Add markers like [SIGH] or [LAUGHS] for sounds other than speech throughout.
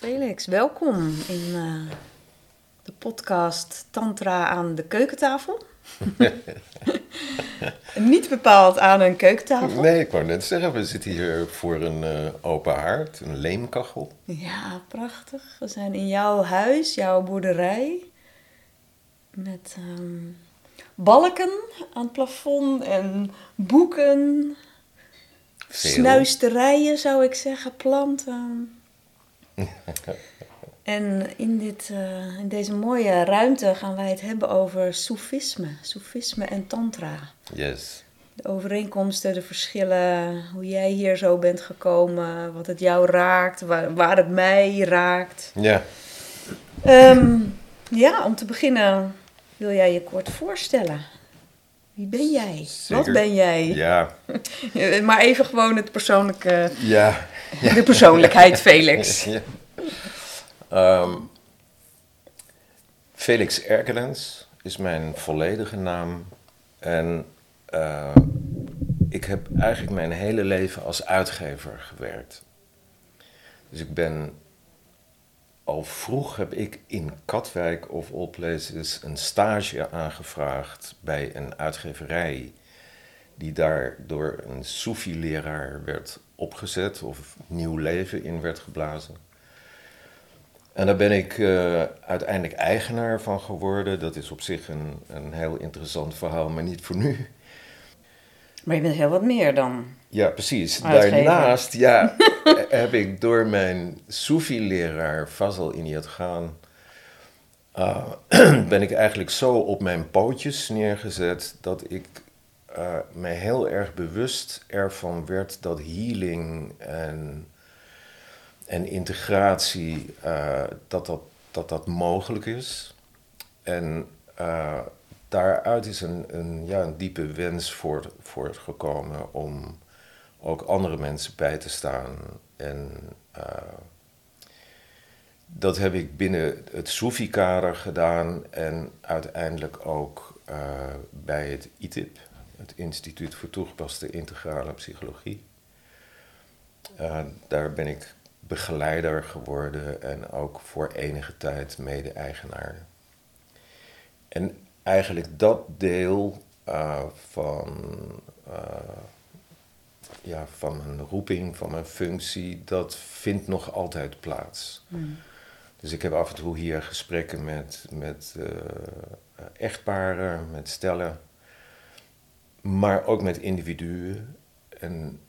Felix, welkom in uh, de podcast Tantra aan de keukentafel. [LAUGHS] Niet bepaald aan een keukentafel. Nee, ik wou net zeggen, we zitten hier voor een uh, open haard, een leemkachel. Ja, prachtig. We zijn in jouw huis, jouw boerderij. Met um, balken aan het plafond en boeken. Veel. Snuisterijen zou ik zeggen, planten. [LAUGHS] en in, dit, uh, in deze mooie ruimte gaan wij het hebben over soefisme. Soefisme en tantra. Yes. De overeenkomsten, de verschillen, hoe jij hier zo bent gekomen, wat het jou raakt, waar, waar het mij raakt. Ja. Um, ja, om te beginnen wil jij je kort voorstellen. Wie ben jij? Zeker. Wat ben jij? Ja. [LAUGHS] maar even gewoon het persoonlijke. Ja. [LAUGHS] De persoonlijkheid, Felix. [LAUGHS] Um, Felix Erkelens is mijn volledige naam. En uh, ik heb eigenlijk mijn hele leven als uitgever gewerkt. Dus ik ben al vroeg heb ik in Katwijk of all places een stage aangevraagd bij een uitgeverij die daar door een Soefi-leraar werd opgezet of nieuw leven in werd geblazen. En daar ben ik uh, uiteindelijk eigenaar van geworden. Dat is op zich een, een heel interessant verhaal, maar niet voor nu. Maar je bent heel wat meer dan. Ja, precies. Daarnaast ja, [LAUGHS] heb ik door mijn Soefi-leraar Fazal Iniat Gaan... Uh, ben ik eigenlijk zo op mijn pootjes neergezet dat ik uh, mij heel erg bewust ervan werd dat healing en, en integratie, uh, dat, dat, dat dat mogelijk is. En daaruit is een, een, ja, een diepe wens voort, voortgekomen om ook andere mensen bij te staan. En dat heb ik binnen het Soefi-kader gedaan en uiteindelijk ook bij het ITIP, het Instituut voor Toegepaste Integrale Psychologie. Uh, daar ben ik begeleider geworden en ook voor enige tijd mede-eigenaar. En eigenlijk dat deel uh, van, uh, ja, van mijn roeping, van mijn functie, dat vindt nog altijd plaats. Mm. Dus ik heb af en toe hier gesprekken met, met echtparen, met stellen, maar ook met individuen. En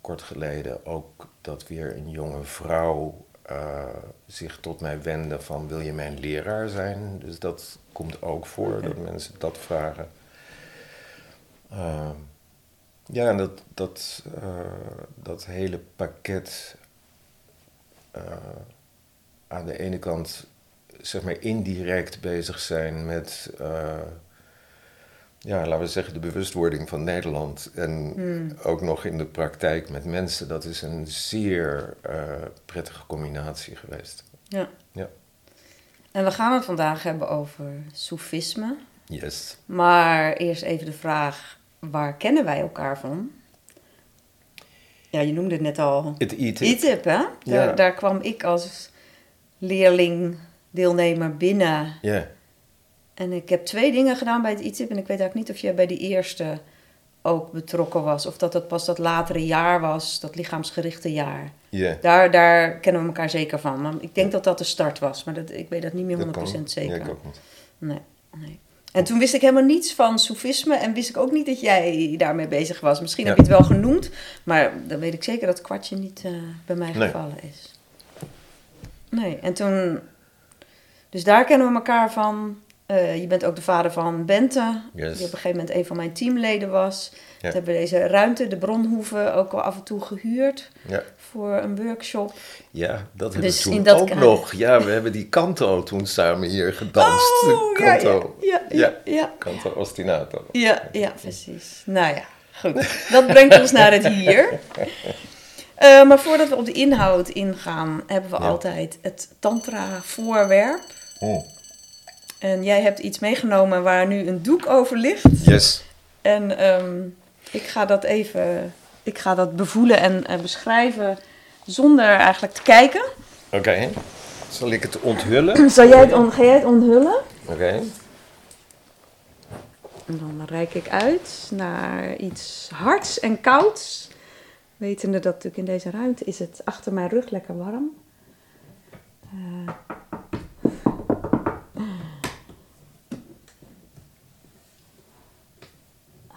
kort geleden ook dat weer een jonge vrouw uh, zich tot mij wenden van wil je mijn leraar zijn? Dus dat komt ook voor, okay. dat mensen dat vragen. Uh, ja, en dat, dat, uh, dat hele pakket aan de ene kant zeg maar indirect bezig zijn met ja, laten we zeggen, de bewustwording van Nederland. En mm. ook nog in de praktijk met mensen. Dat is een zeer uh, prettige combinatie geweest. Ja. ja. En we gaan het vandaag hebben over soefisme. Yes. Maar eerst even de vraag, waar kennen wij elkaar van? Ja, je noemde het net al. Het ITIP. ITIP, hè? Daar, Ja. daar kwam ik als leerling, deelnemer binnen. Ja. En ik heb twee dingen gedaan bij het ITIP. En ik weet eigenlijk niet of je bij die eerste ook betrokken was. Of dat het pas dat latere jaar was, dat lichaamsgerichte jaar. Ja. Daar, daar kennen we elkaar zeker van. Maar ik denk dat dat de start was. Maar dat, ik weet dat niet meer 100% Dat kan. zeker. Ja, ik ook niet. Nee, nee. En toen wist ik helemaal niets van soefisme en wist ik ook niet dat jij daarmee bezig was. Misschien heb je het wel genoemd, maar dan weet ik zeker dat het kwartje niet uh, bij mij Nee. gevallen is. Nee, en toen... Dus daar kennen we elkaar van. Uh, je bent ook de vader van Bente, Yes. die op een gegeven moment een van mijn teamleden was. Ja. We hebben deze ruimte, de Bronhoeve, ook al af en toe gehuurd Ja. voor een workshop. Ja, dat hebben Dus we in toen ook nog. Ja, we hebben die kanto toen samen hier gedanst. Oh, kanto. ja, ja, ja. Kanto ostinato. Ja, ja, precies. Nou ja, goed. Dat brengt ons naar het hier. [LAUGHS] Eh, maar voordat we op de inhoud ingaan, hebben we altijd het tantra-voorwerp. Oh. En jij hebt iets meegenomen waar nu een doek over ligt. Yes. En ehm, ik ga dat even ik ga dat bevoelen en eh, beschrijven zonder eigenlijk te kijken. Oké. Zal ik het onthullen? [CLEARS THROAT] Zal jij het on- ga jij het onthullen? Oké. En dan reik ik uit naar iets hards en kouds. Wetende dat natuurlijk in deze ruimte is het achter mijn rug lekker warm. Eh.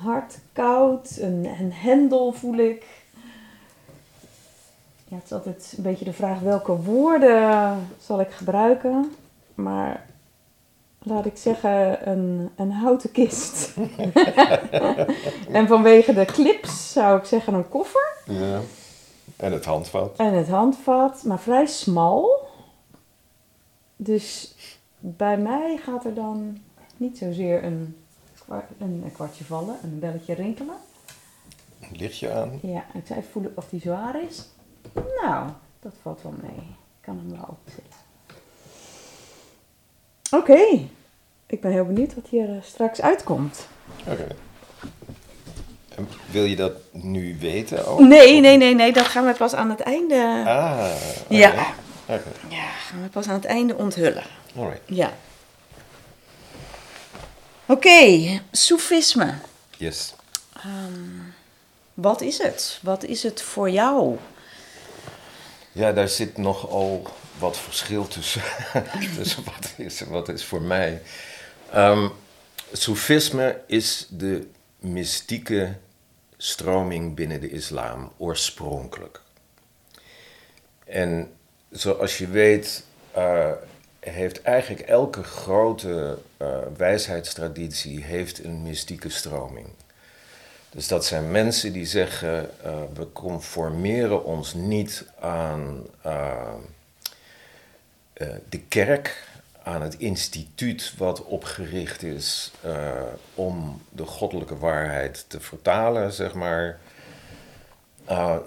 Hard, koud, een, een hendel voel ik. Ja, het is altijd een beetje de vraag welke woorden zal ik gebruiken. Maar laat ik zeggen, een, een houten kist. [LAUGHS] en vanwege de clips zou ik zeggen een koffer. Ja. En het handvat. En het handvat, maar vrij smal. Dus bij mij gaat er dan niet zozeer een, een, een kwartje vallen, een belletje rinkelen. Een lichtje aan. Ja, ik zou even voelen of die zwaar is. Nou, dat valt wel mee. Ik kan hem wel optillen. Oké, ik ben heel benieuwd wat hier eh, straks uitkomt. Oké. En Wil je dat nu weten ook? Nee, nee, nee, nee, dat gaan we pas aan het einde. Ah. oké. Ja. Oké. Ja, gaan we pas aan het einde onthullen. Alright. Ja. Oké, soefisme. Yes. Wat is het? Wat is het voor jou? Ja, daar zit nogal wat verschil tussen. [LAUGHS] tussen wat is wat is voor mij. Ehm Soefisme is de mystieke stroming binnen de islam, oorspronkelijk. En zoals je weet, eh, heeft eigenlijk elke grote eh, wijsheidstraditie heeft een mystieke stroming. Dus dat zijn mensen die zeggen, eh, we conformeren ons niet aan eh, de kerk, aan het instituut wat opgericht is om de goddelijke waarheid te vertalen, zeg maar.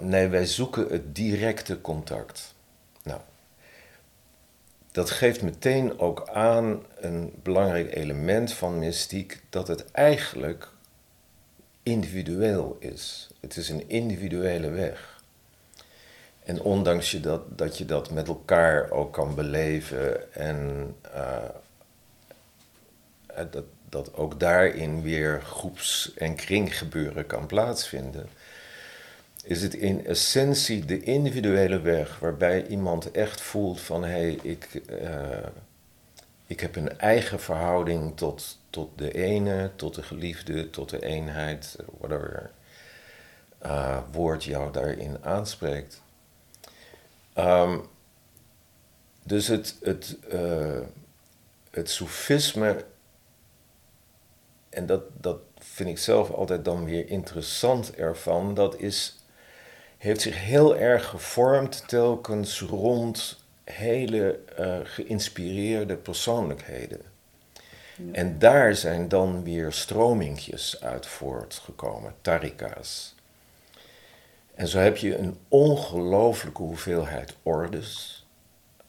Nee, wij zoeken het directe contact. Dat geeft meteen ook aan een belangrijk element van mystiek, dat het eigenlijk individueel is. Het is een individuele weg. En ondanks je dat, dat je dat met elkaar ook kan beleven en uh, dat, dat ook daarin weer groeps- en kringgebeuren kan plaatsvinden, is het in essentie de individuele weg waarbij iemand echt voelt van hé, hey, ik, uh, ik heb een eigen verhouding tot, tot de ene, tot de geliefde, tot de eenheid, whatever uh, woord jou daarin aanspreekt. Um, dus het, het, uh, het soefisme, en dat, dat vind ik zelf altijd dan weer interessant ervan, dat is, heeft zich heel erg gevormd telkens rond hele uh, geïnspireerde persoonlijkheden. Ja. En daar zijn dan weer stromingjes uit voortgekomen, tarika's. En zo heb je een ongelooflijke hoeveelheid ordes,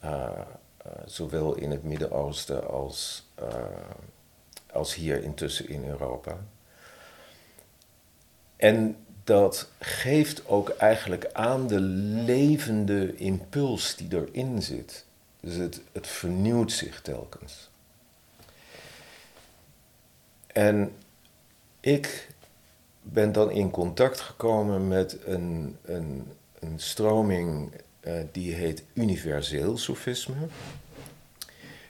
uh, uh, zowel in het Midden-Oosten als, als hier intussen in Europa. En dat geeft ook eigenlijk aan de levende impuls die erin zit. Dus het, het vernieuwt zich telkens. En ik ben dan in contact gekomen met een, een, een stroming uh, die heet universeel soefisme.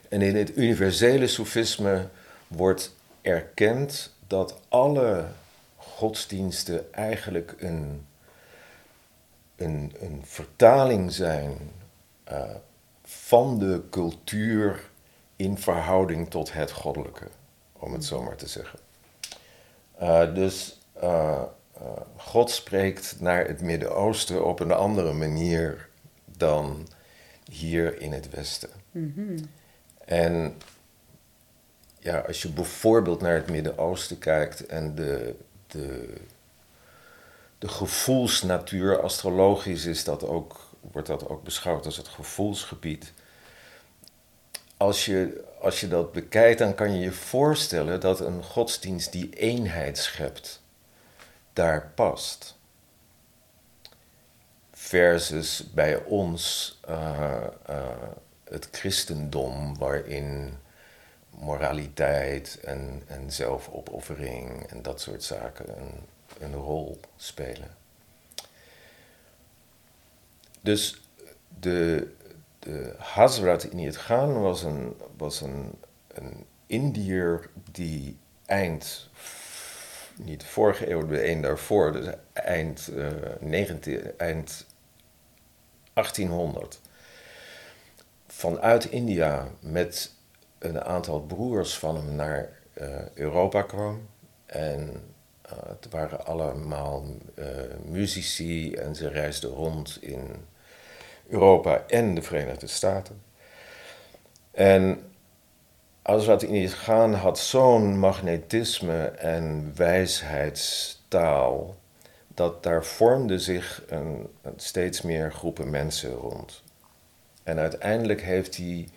En in het universele soefisme wordt erkend dat alle godsdiensten eigenlijk een, een, een vertaling zijn uh, van de cultuur in verhouding tot het goddelijke, om het zo maar te zeggen. Uh, dus uh, God spreekt naar het Midden-Oosten op een andere manier dan hier in het Westen. En ja, als je bijvoorbeeld naar het Midden-Oosten kijkt en de, de, de gevoelsnatuur, astrologisch is dat ook, wordt dat ook beschouwd als het gevoelsgebied. Als je, als je dat bekijkt, dan kan je je voorstellen dat een godsdienst die eenheid schept, daar past. versus bij ons uh, het christendom, waarin moraliteit en, en zelfopoffering en dat soort zaken een, een rol spelen. Dus de, de Hazrat in het gaan was een, was een, een Indiër die eind, niet vorige eeuw, de een daarvoor, dus eind, uh, 19, eind 1800, vanuit India met een aantal broers van hem naar uh, Europa kwam. En uh, het waren allemaal uh, muzici en ze reisden rond in Europa en de Verenigde Staten. En het gaan had zo'n magnetisme en wijsheidstaal, dat daar vormde zich een steeds meer groepen mensen rond. En uiteindelijk heeft hij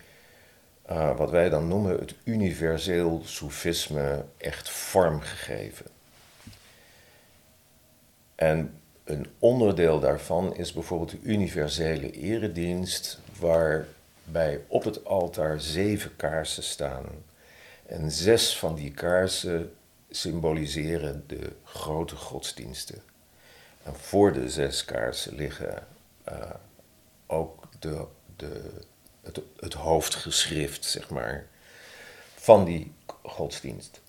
uh, wat wij dan noemen het universeel soefisme echt vorm gegeven. En een onderdeel daarvan is bijvoorbeeld de universele eredienst, waarbij op het altaar zeven kaarsen staan. En zes van die kaarsen symboliseren de grote godsdiensten. En voor de zes kaarsen liggen uh, ook de, de, het, het hoofdgeschrift, zeg maar, van die godsdienst.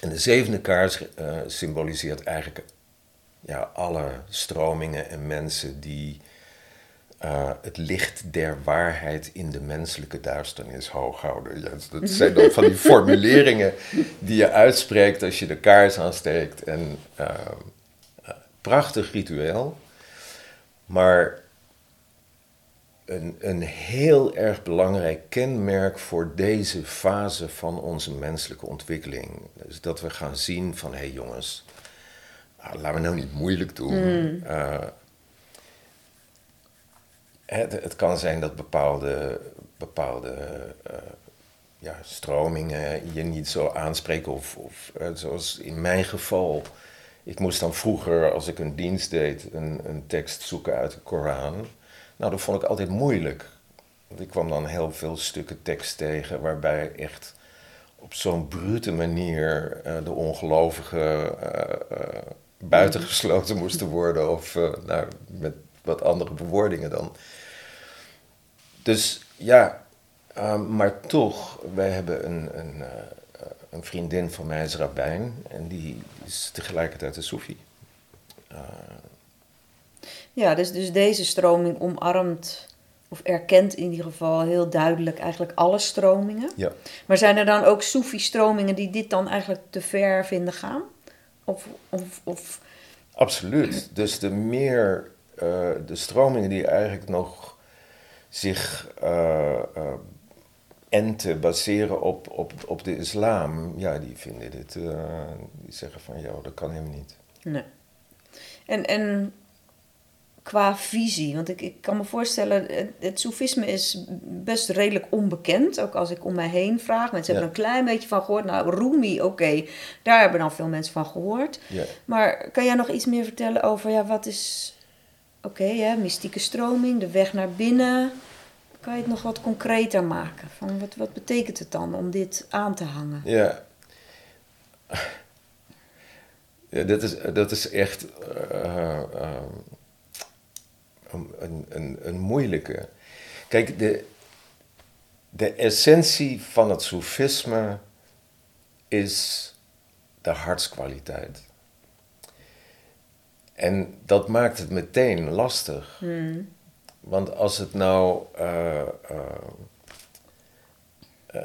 En de zevende kaars uh, symboliseert eigenlijk ja, alle stromingen en mensen die uh, het licht der waarheid in de menselijke duisternis hoog houden. Ja, dat zijn dan van die [LAUGHS] formuleringen die je uitspreekt als je de kaars aansteekt. En uh, prachtig ritueel. Maar een, een heel erg belangrijk kenmerk voor deze fase van onze menselijke ontwikkeling. Dus dat we gaan zien van, hé hey jongens, nou, laten we nou niet moeilijk doen. Mm. Uh, het, het, kan zijn dat bepaalde, bepaalde uh, ja, stromingen je niet zo aanspreken. Of, of uh, zoals in mijn geval, ik moest dan vroeger, als ik een dienst deed, een, een tekst zoeken uit de Koran. Nou, dat vond ik altijd moeilijk. Want ik kwam dan heel veel stukken tekst tegen waarbij echt op zo'n brute manier uh, de ongelovigen uh, uh, buitengesloten moesten worden. Of nou, met wat andere bewoordingen dan. Dus ja, maar toch, wij hebben een, een, een, vriendin van mij, is rabbijn. En die is tegelijkertijd een soefie. Ja, dus, dus deze stroming omarmt, of erkent in ieder geval heel duidelijk eigenlijk alle stromingen. Ja. Maar zijn er dan ook Soefi-stromingen die dit dan eigenlijk te ver vinden gaan? Of, of, of... Absoluut. Dus de meer, uh, de stromingen die eigenlijk nog zich uh, uh, enten baseren op, op, op de islam, ja, die vinden dit, die zeggen van, ja, dat kan helemaal niet. Nee. En, en qua visie? Want ik, ik kan me voorstellen, het, het soefisme is best redelijk onbekend. Ook als ik om mij heen vraag. Mensen hebben er een klein beetje van gehoord. Nou, Rumi, oké, daar hebben dan veel mensen van gehoord. Ja. Maar kan jij nog iets meer vertellen over, ja, wat is, oké, okay, mystieke stroming, de weg naar binnen. Kan je het nog wat concreter maken? Van wat, wat betekent het dan om dit aan te hangen? Ja. Ja, dat is, dat is echt. Uh, uh, een, een, een moeilijke. Kijk, de, de essentie van het soefisme is de hartskwaliteit. En dat maakt het meteen lastig. Hmm. Want als het nou, uh, uh, uh,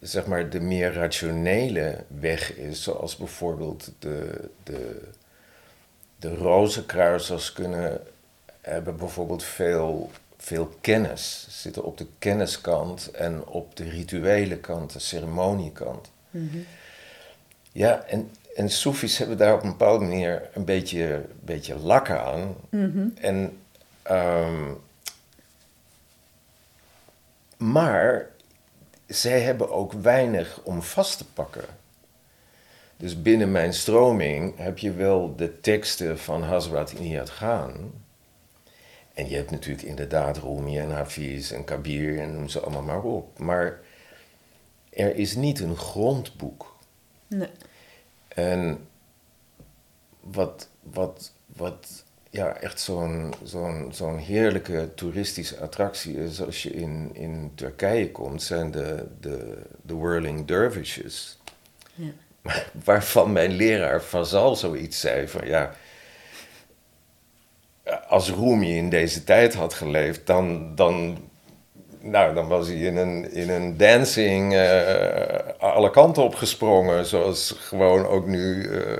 zeg maar, de meer rationele weg is, zoals bijvoorbeeld de, de, de rozenkruisers kunnen hebben bijvoorbeeld veel, veel kennis. Zitten op de kenniskant en op de rituele kant, de ceremoniekant. Mm Ja, en, en Soefies hebben daar op een bepaalde manier een beetje, beetje lak aan. Mm En, um, maar zij hebben ook weinig om vast te pakken. Dus binnen mijn stroming heb je wel de teksten van Hazrat Iniyat Khan. En je hebt natuurlijk inderdaad Rumi en Hafiz en Kabir en noem ze allemaal maar op. Maar er is niet een grondboek. Nee. En wat, wat, wat ja, echt zo'n zo'n zo'n heerlijke toeristische attractie is als je in, in Turkije komt, zijn de, de, de whirling dervishes. Ja. [LAUGHS] Waarvan mijn leraar Fazal zoiets zei van ja, als Rumi in deze tijd had geleefd, dan, dan, nou, dan was hij in een, in een dancing eh, alle kanten op gesprongen. Zoals gewoon ook nu eh,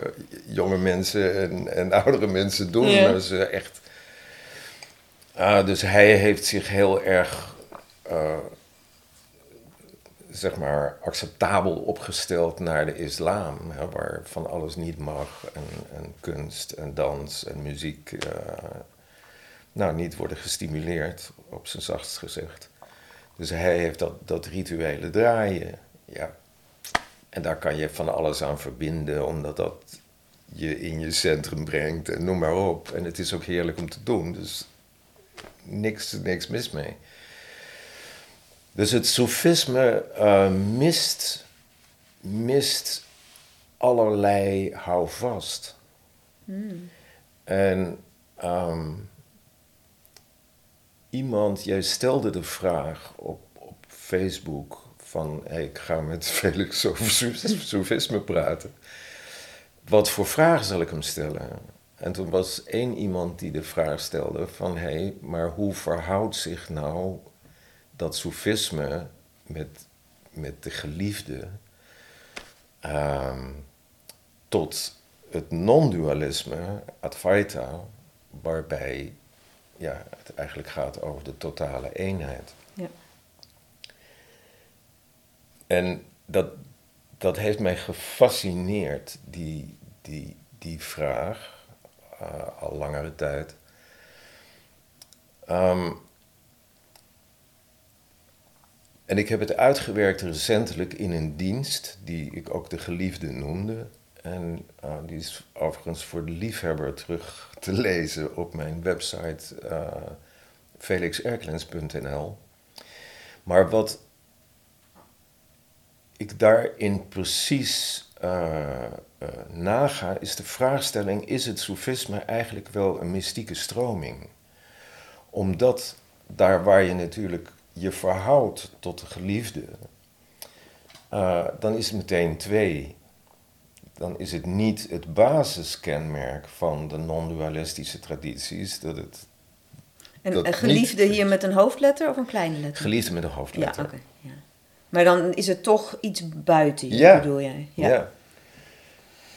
jonge mensen en, en oudere mensen doen. Ja. Eh, echt... Ah, dus hij heeft zich heel erg, eh, zeg maar, acceptabel opgesteld naar de islam. Hè, waar van alles niet mag. En, kunst en dans en muziek... eh, nou, niet worden gestimuleerd, op zijn zachtst gezegd. Dus hij heeft dat, dat rituele draaien, ja. En daar kan je van alles aan verbinden, omdat dat je in je centrum brengt en noem maar op. En het is ook heerlijk om te doen, dus niks, niks mis mee. Dus het soefisme eh, mist, mist allerlei houvast. En ehm, iemand, jij stelde de vraag op, op Facebook van hey, ik ga met [LAUGHS] Felix over soefisme praten. Wat voor vragen zal ik hem stellen? En toen was één iemand die de vraag stelde van hé, hey, maar hoe verhoudt zich nou dat soefisme met, met de geliefde ehm, tot het non-dualisme, Advaita, waarbij ja, het eigenlijk gaat over de totale eenheid. Ja. En dat, dat heeft mij gefascineerd, die, die, die vraag, eh, al langere tijd. Ehm, en ik heb het uitgewerkt recentelijk in een dienst die ik ook de geliefde noemde. En eh, die is overigens voor de liefhebber terug te lezen op mijn website eh felixerklens.nl. Maar wat ik daarin precies eh, naga, is de vraagstelling: is het soefisme eigenlijk wel een mystieke stroming? Omdat daar waar je natuurlijk je verhoudt tot de geliefde, eh, dan is het meteen twee. Dan is het niet het basiskenmerk van de non-dualistische tradities dat het En geliefde niet- hier met een hoofdletter of een kleine letter? geliefde met een Ja, hoofdletter. oké. ja. Maar dan is het toch iets buiten je, Ja. bedoel jij? Ja. ja.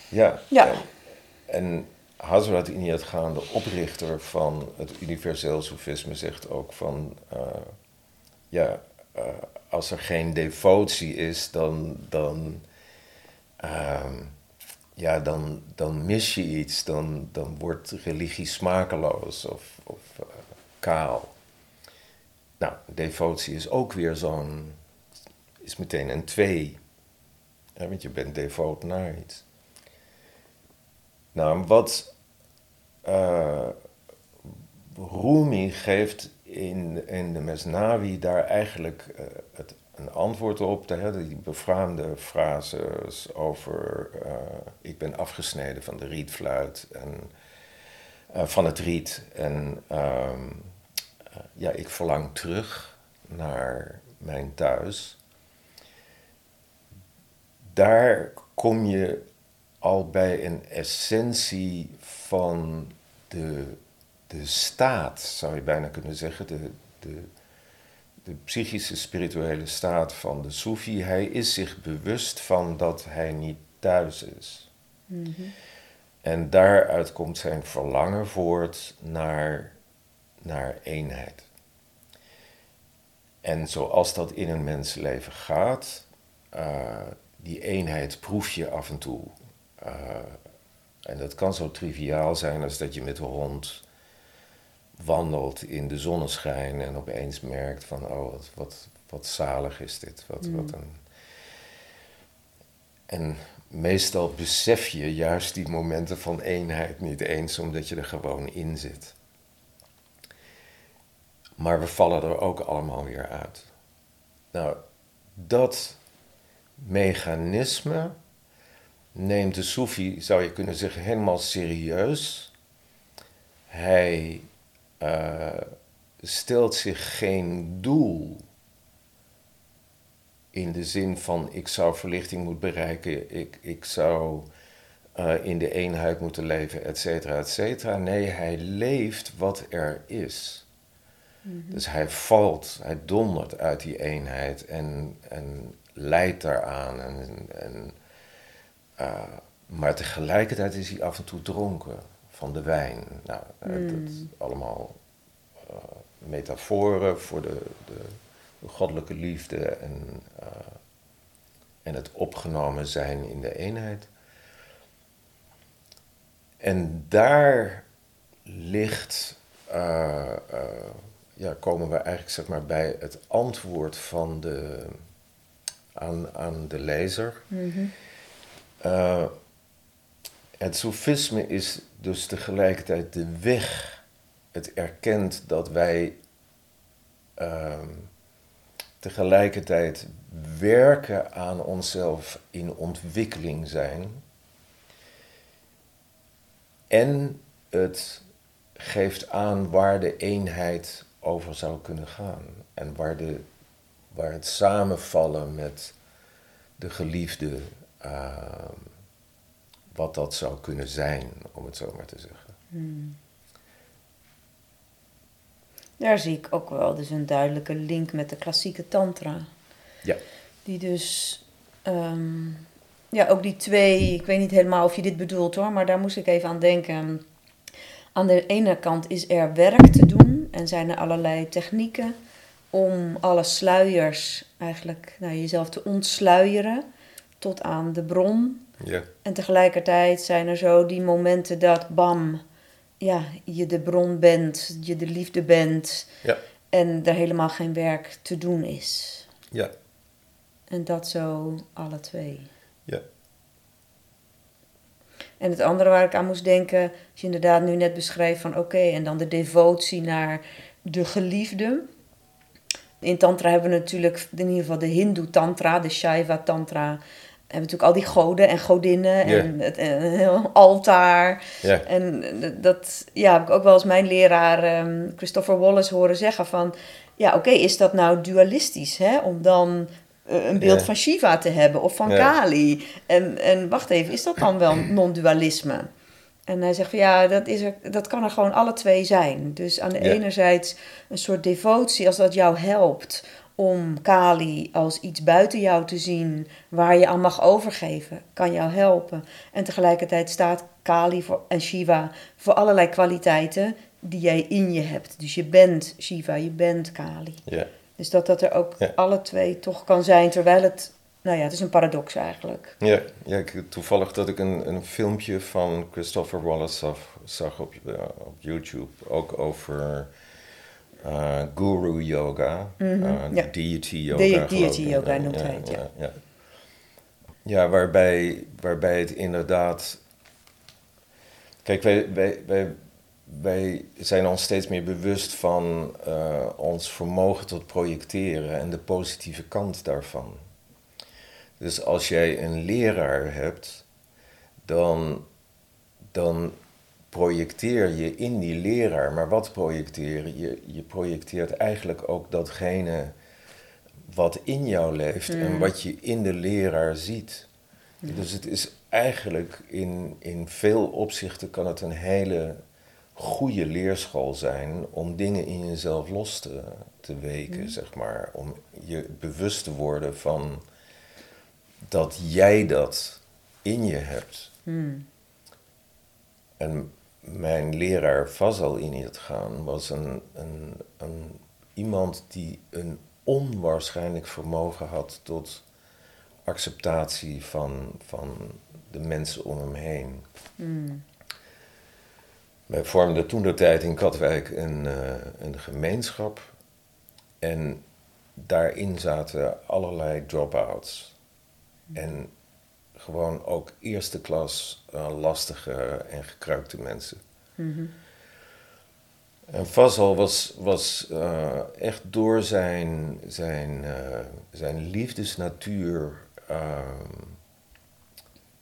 ja. Ja. En Hazrat Inayat Khan, de oprichter van het universeel soefisme, zegt ook van... eh, ja, eh, als er geen devotie is, dan... dan ehm, ja, dan, dan mis je iets. Dan, dan wordt religie smakeloos of, of eh, kaal. Nou, devotie is ook weer zo'n... is meteen een twee. Want je bent devoot naar iets. Nou, wat eh Rumi geeft in, in de Mesnawi daar eigenlijk eh, het, een antwoord op. De, hè, die befaamde frases over eh, ik ben afgesneden van de rietfluit en eh, van het riet. En ehm, eh, ja, ik verlang terug naar mijn thuis. Daar kom je al bij een essentie van de, de staat, zou je bijna kunnen zeggen. De, de, de psychische, spirituele staat van de Soefi. Hij is zich bewust van dat hij niet thuis is. En daaruit komt zijn verlangen voort naar, naar eenheid. En zoals dat in een mensenleven gaat, uh, die eenheid proef je af en toe. Uh, en dat kan zo triviaal zijn als dat je met de hond wandelt in de zonneschijn en opeens merkt van, oh, wat, wat, wat zalig is dit. Wat, mm. wat een... En meestal besef je juist die momenten van eenheid niet eens, omdat je er gewoon in zit. Maar we vallen er ook allemaal weer uit. Nou, dat mechanisme neemt de Soefi, zou je kunnen zeggen, helemaal serieus. Hij uh, stelt zich geen doel in de zin van ik zou verlichting moeten bereiken, ik, ik zou uh, in de eenheid moeten leven, et cetera, et cetera. Nee, hij leeft wat er is. Mhm. Dus hij valt, hij dondert uit die eenheid en, en leidt daaraan. En, en, uh, maar tegelijkertijd is hij af en toe dronken van de wijn. Nou, mm. dat allemaal uh, metaforen voor de, de, de, goddelijke liefde en, uh, en het opgenomen zijn in de eenheid. En daar ligt, uh, ja, komen we eigenlijk zeg maar, bij het antwoord van de, aan, aan de lezer. Mm het sofisme is dus tegelijkertijd de weg. Het erkent dat wij uh, tegelijkertijd werken aan onszelf in ontwikkeling zijn. En het geeft aan waar de eenheid over zou kunnen gaan. En waar, de, waar het samenvallen met de geliefde, uh, wat dat zou kunnen zijn, om het zo maar te zeggen. Hmm. Daar zie ik ook wel dus een duidelijke link met de klassieke tantra. Ja. Die dus, um, ja, ook die twee, ik weet niet helemaal of je dit bedoelt hoor, maar daar moest ik even aan denken. Aan de ene kant is er werk te doen en zijn er allerlei technieken om alle sluiers eigenlijk nou, jezelf te ontsluieren tot aan de bron. Ja. En tegelijkertijd zijn er zo die momenten dat bam, ja, je de bron bent, je de liefde bent. Ja. En er helemaal geen werk te doen is. Ja. En dat zo alle twee. Ja. En het andere waar ik aan moest denken, als je inderdaad nu net beschrijft van oké, en dan de devotie naar de geliefde. In Tantra hebben we natuurlijk in ieder geval de Hindoe Tantra, de Shaiva Tantra hebben natuurlijk al die goden en godinnen en het een altaar. En dat ja, heb ik ook wel eens mijn leraar um, Christopher Wallace horen zeggen van... Ja, oké, is dat nou dualistisch, hè? Om dan eh, een beeld van Shiva te hebben of van Kali. En, en wacht even, is dat dan wel [CLEARS THROAT] non-dualisme? En hij zegt van ja, dat, is er, dat kan er gewoon alle twee zijn. Dus aan de ene enerzijds een soort devotie als dat jou helpt om Kali als iets buiten jou te zien waar je aan mag overgeven, kan jou helpen. En tegelijkertijd staat Kali voor, en Shiva voor allerlei kwaliteiten die jij in je hebt. Dus je bent Shiva, je bent Kali. Ja. Dus dat dat er ook alle twee toch kan zijn, terwijl het, nou ja, het is een paradox eigenlijk. Ja, ja ik, toevallig dat ik een, een filmpje van Christopher Wallace zag, zag op, uh, op YouTube, ook over uh, guru yoga, mm deity yoga. De deity yoga noemt hij het, ja. ja. Ja, waarbij, waarbij het inderdaad. Kijk, wij, wij, wij, wij zijn ons steeds meer bewust van uh, ons vermogen tot projecteren en de positieve kant daarvan. Dus als jij een leraar hebt, dan, dan projecteer je in die leraar. Maar wat projecteer je? Je projecteert eigenlijk ook datgene wat in jou leeft en mm. wat je in de leraar ziet. Dus het is eigenlijk in, in veel opzichten kan het een hele goede leerschool zijn om dingen in jezelf los te, te weken, mm. zeg maar. Om je bewust te worden van dat jij dat in je hebt. Mm. En mijn leraar Fazal in het gaan was een, een, een, iemand die een onwaarschijnlijk vermogen had tot acceptatie van, van de mensen om hem heen. Mm. Wij vormden toen de tijd in Katwijk een, uh, een gemeenschap. En daarin zaten allerlei drop-outs. En gewoon ook eerste klas uh, lastige en gekruikte mensen. Mhm. En Fazal was, was uh, echt door zijn, zijn, uh, zijn liefdesnatuur, uh,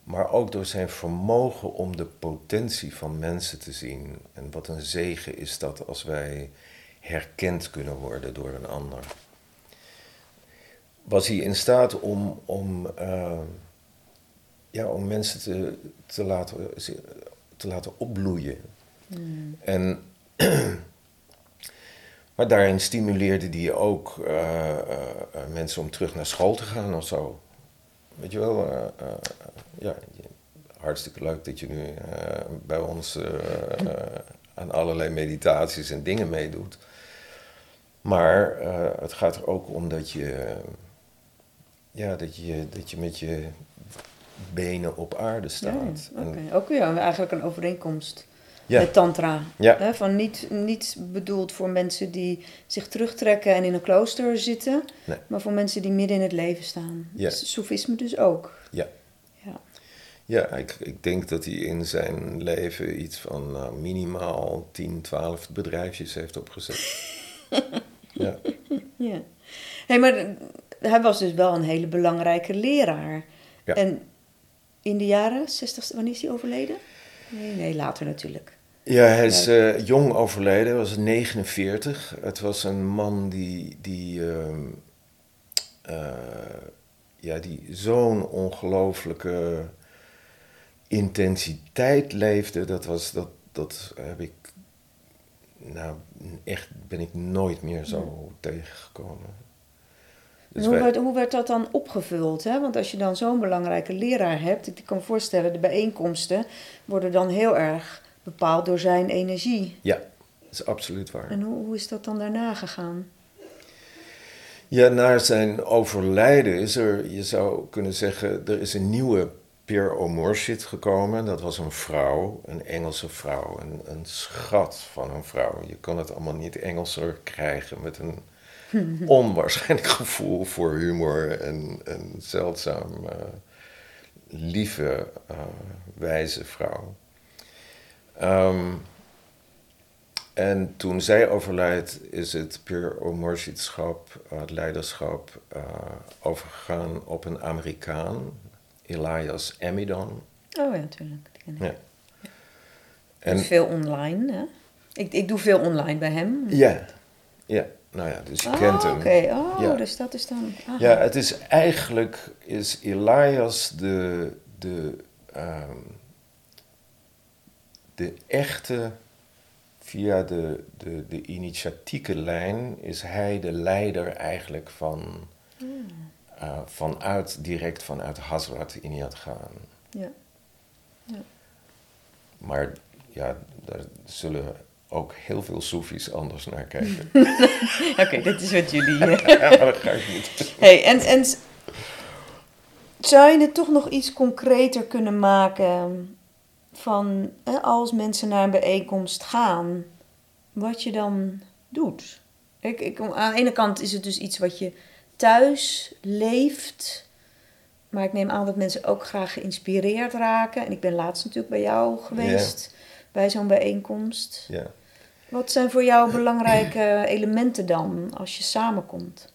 maar ook door zijn vermogen om de potentie van mensen te zien. En wat een zegen is dat als wij herkend kunnen worden door een ander. Was hij in staat om, om, ja, om mensen te, te, laten, te laten opbloeien. Mm. En [CLEARS THROAT] maar daarin stimuleerde die ook uh, uh, mensen om terug naar school te gaan of zo. Weet je wel, ja, hartstikke leuk dat je nu bij ons aan allerlei meditaties en dingen meedoet. Maar het gaat er ook om dat je, ja, dat je, dat je met je benen op aarde staat. Ja, okay. Ook ja, eigenlijk een overeenkomst ja. met tantra. Ja. van niet, niet bedoeld voor mensen die zich terugtrekken en in een klooster zitten, maar voor mensen die midden in het leven staan. Ja. Dus Soefisme dus ook. Ja. Ja, ja ik, ik denk dat hij in zijn leven iets van nou, minimaal 10, 12 bedrijfjes heeft opgezet. [LAUGHS] ja. ja. Hey, maar hij was dus wel een hele belangrijke leraar. Ja. En in de jaren 60, wanneer is hij overleden? Nee, nee, later natuurlijk. Ja, hij is uh, jong overleden, hij was 49. Het was een man die, die, uh, uh, ja, die zo'n ongelooflijke intensiteit leefde. Dat, was, dat, dat heb ik, nou echt ben ik nooit meer zo tegengekomen. Dus hoe, werd, hoe werd dat dan opgevuld? Hè? Want als je dan zo'n belangrijke leraar hebt, ik kan me voorstellen, de bijeenkomsten worden dan heel erg bepaald door zijn energie. Ja, dat is absoluut waar. En hoe, hoe is dat dan daarna gegaan? Ja, na zijn overlijden is er, je zou kunnen zeggen, er is een nieuwe Pierre O'Morshid gekomen. Dat was een vrouw, een Engelse vrouw, een, een schat van een vrouw. Je kan het allemaal niet Engelser krijgen met een [LAUGHS] onwaarschijnlijk gevoel voor humor en een zeldzaam uh, lieve, uh, wijze vrouw. Um, en toen zij overlijdt, is het puur omorshidschap, het leiderschap, overgegaan op een Amerikaan, Elias Amidon. Oh ja, natuurlijk. Ja. ja. En, veel online, hè? Ik, ik doe veel online bij hem. Ja, ja. Nou ja, dus je oh, kent hem. Oké, oh, ja. dus dat is dan... Ja, het is eigenlijk, is Elias de, de um, de echte, via de, de, de initiatieke lijn, is hij de leider eigenlijk van, mm. uh, vanuit, direct vanuit Hazrat Iniyat gaan. Ja. ja. Maar ja, daar zullen ook heel veel Soefies anders naar kijken. [LAUGHS] Oké, dit is wat jullie. [LAUGHS] ja, dat ga ik niet. Hey, en, en zou je het toch nog iets concreter kunnen maken? van als mensen naar een bijeenkomst gaan, wat je dan doet. Ik, ik, aan de ene kant is het dus iets wat je thuis leeft. Maar ik neem aan dat mensen ook graag geïnspireerd raken. En ik ben laatst natuurlijk bij jou geweest, bij zo'n bijeenkomst. Ja. Wat zijn voor jou belangrijke elementen dan als je samenkomt?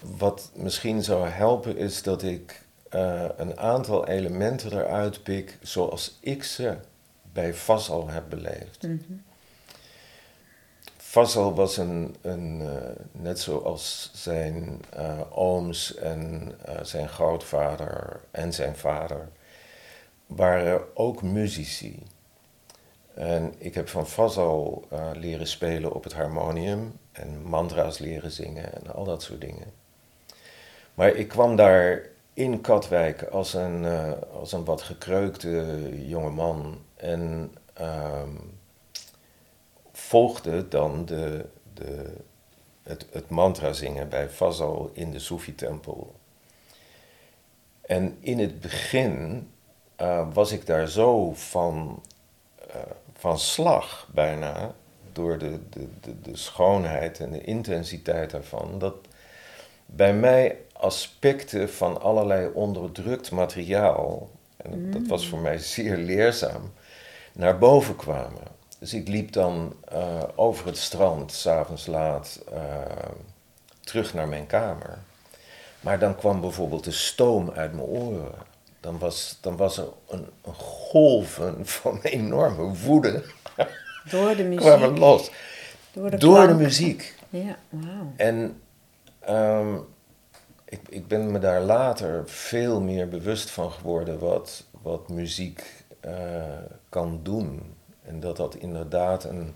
Wat misschien zou helpen is dat ik uh, een aantal elementen eruit pik zoals ik ze bij Vassal heb beleefd. Mm -hmm. Vassal was een, een uh, net zoals zijn uh, ooms en zijn grootvader en zijn vader, waren ook muzici. En ik heb van Vassal leren spelen op het harmonium en mantra's leren zingen en al dat soort dingen. Maar ik kwam daar in Katwijk als een, uh, als een wat gekreukte jonge man. En um, volgde dan de, de, het, het mantra zingen bij Fazal in de Soefi-tempel. En in het begin uh, was ik daar zo van, uh, van slag bijna door de, de, de, de schoonheid en de intensiteit daarvan, dat bij mij aspecten van allerlei onderdrukt materiaal, en dat was mm. voor mij zeer leerzaam, naar boven kwamen. dus ik liep dan eh, over het strand, s'avonds laat, eh, terug naar mijn kamer. Maar dan kwam bijvoorbeeld de stoom uit mijn oren. Dan was, dan was er een, een golven van enorme woede. Door de [LAUGHS] muziek. kwamen los. Door de, Door de klank. muziek. Ja, wauw. En ehm, ik, ik ben me daar later veel meer bewust van geworden wat, wat muziek eh, kan doen. En dat dat inderdaad een,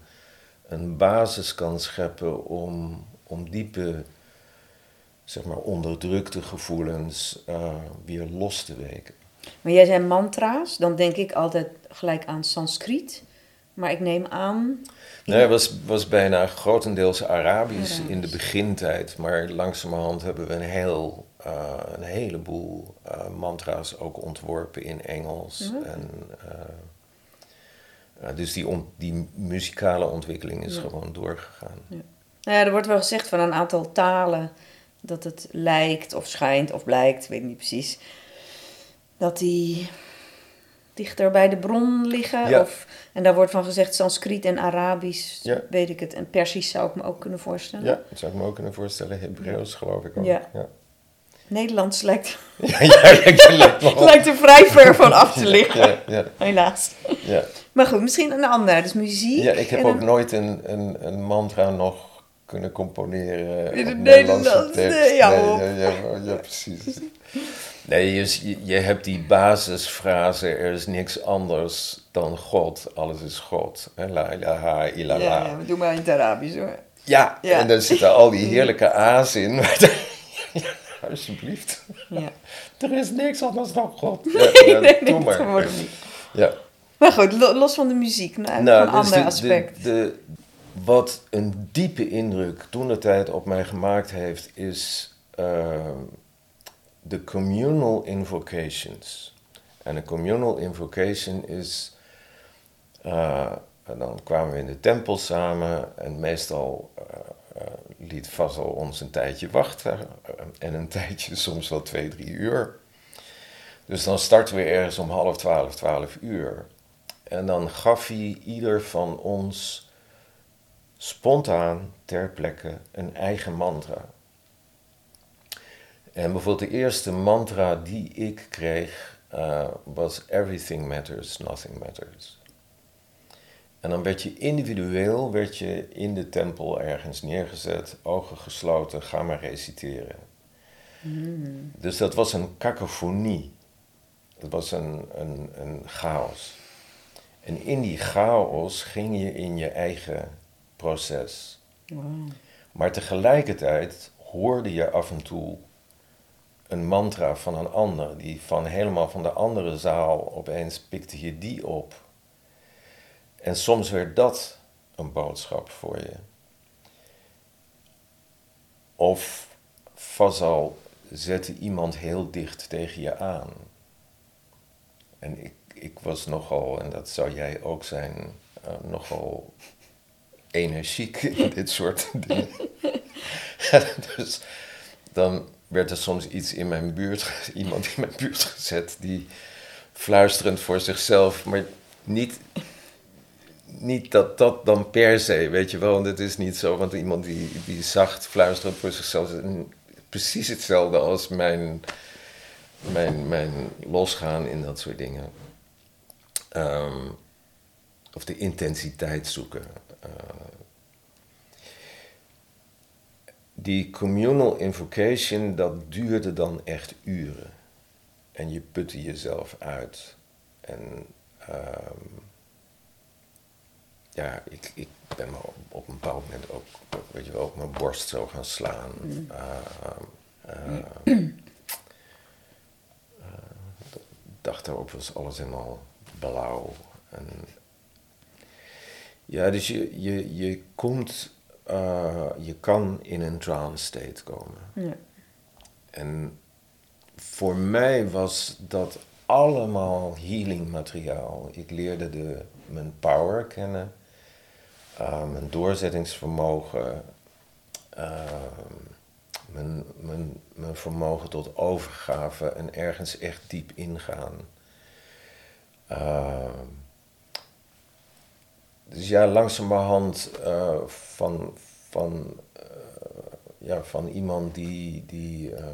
een basis kan scheppen om, om diepe, zeg maar, onderdrukte gevoelens eh, weer los te weken. Maar jij zei mantra's, dan denk ik altijd gelijk aan Sanskriet. Maar ik neem aan. Nee, het was, was bijna grotendeels Arabisch in de begintijd. Maar langzamerhand hebben we een, heel, eh, een heleboel eh, mantra's ook ontworpen in Engels. Ja. En, dus die, on- die muzikale ontwikkeling is Ja. gewoon doorgegaan. Nou ja, er wordt wel gezegd van een aantal talen dat het lijkt of schijnt of blijkt, weet ik niet precies, dat die dichter bij de bron liggen. Ja. Of, en daar wordt van gezegd Sanskriet en Arabisch, Ja. weet ik het. En Persisch zou ik me ook kunnen voorstellen. Ja, dat zou ik me ook kunnen voorstellen. Hebreeuws geloof ik ook. Ja. Nederlands lijkt, [LAUGHS] lijkt [LAUGHS] lijkt er vrij ver [LAUGHS] van af te liggen, helaas. ja. Maar goed, misschien een ander, dus muziek. Ja, ik heb en ook een- nooit een, een, een mantra nog kunnen componeren. In het Nederlands, tekst. nee, ja, nee, ja, ja, ja, precies. Nee, je, je- hebt die basisfrase, er is niks anders dan God, alles is God. Hè, La ilaha illallah. Ja, ja, we doen maar in het Arabisch hoor. Ja, Ja. en daar zitten al die [LAUGHS] heerlijke A's in. [LAUGHS] alsjeblieft, Ja. er is niks anders dan God. [LAUGHS] Nee, doe nee, maar. Ja. Maar goed, lo- los van de muziek, nou, Nou, een dus ander de- aspect. De, de, wat een diepe indruk toen de tijd op mij gemaakt heeft, is eh, de communal invocations. En een communal invocation is. eh, en dan kwamen we in de tempel samen en meestal eh, eh, liet Fazel ons een tijdje wachten. en een [LAUGHS] tijdje, soms wel twee, drie uur. Dus dan starten we ergens om half twaalf, twaalf uur. En dan gaf hij ieder van ons spontaan ter plekke een eigen mantra. En bijvoorbeeld de eerste mantra die ik kreeg eh, was Everything matters, nothing matters. En dan werd je individueel werd je in de tempel ergens neergezet, ogen gesloten, ga maar reciteren. Dus dat was een cacophonie. Het was een, een, een chaos. En in die chaos ging je in je eigen proces. Maar tegelijkertijd hoorde je af en toe een mantra van een ander, die van helemaal van de andere zaal opeens pikte je die op. En soms werd dat een boodschap voor je. Of Fazal zette iemand heel dicht tegen je aan. En ik, ik was nogal, en dat zou jij ook zijn, eh, nogal energiek [LAUGHS] in dit soort dingen. [LAUGHS] dus dan werd er soms iets in mijn buurt, [LAUGHS] iemand in mijn buurt gezet die fluisterend voor zichzelf, maar niet, niet dat dat dan per se, weet je wel, want het is niet zo, want iemand die, die zacht fluisterend voor zichzelf is precies hetzelfde als mijn, mijn, mijn losgaan in dat soort dingen. Ehm, of de intensiteit zoeken. Eh, die communal invocation, dat duurde dan echt uren. En je putte jezelf uit. En ehm, ja, ik, ik ben me op, op een bepaald moment ook, weet je wel, op mijn borst zo gaan slaan. Ehm, ehm, eh, dacht daarop was alles helemaal blauw. En ja, dus je, je, je komt, eh, je kan in een trance state komen. Ja. En voor mij was dat allemaal healing materiaal. Ik leerde de, mijn power kennen, eh, mijn doorzettingsvermogen, eh, mijn, mijn, mijn vermogen tot overgave en ergens echt diep ingaan. Eh, dus ja, langzamerhand uh, van, van, uh, ja, van iemand die, die uh,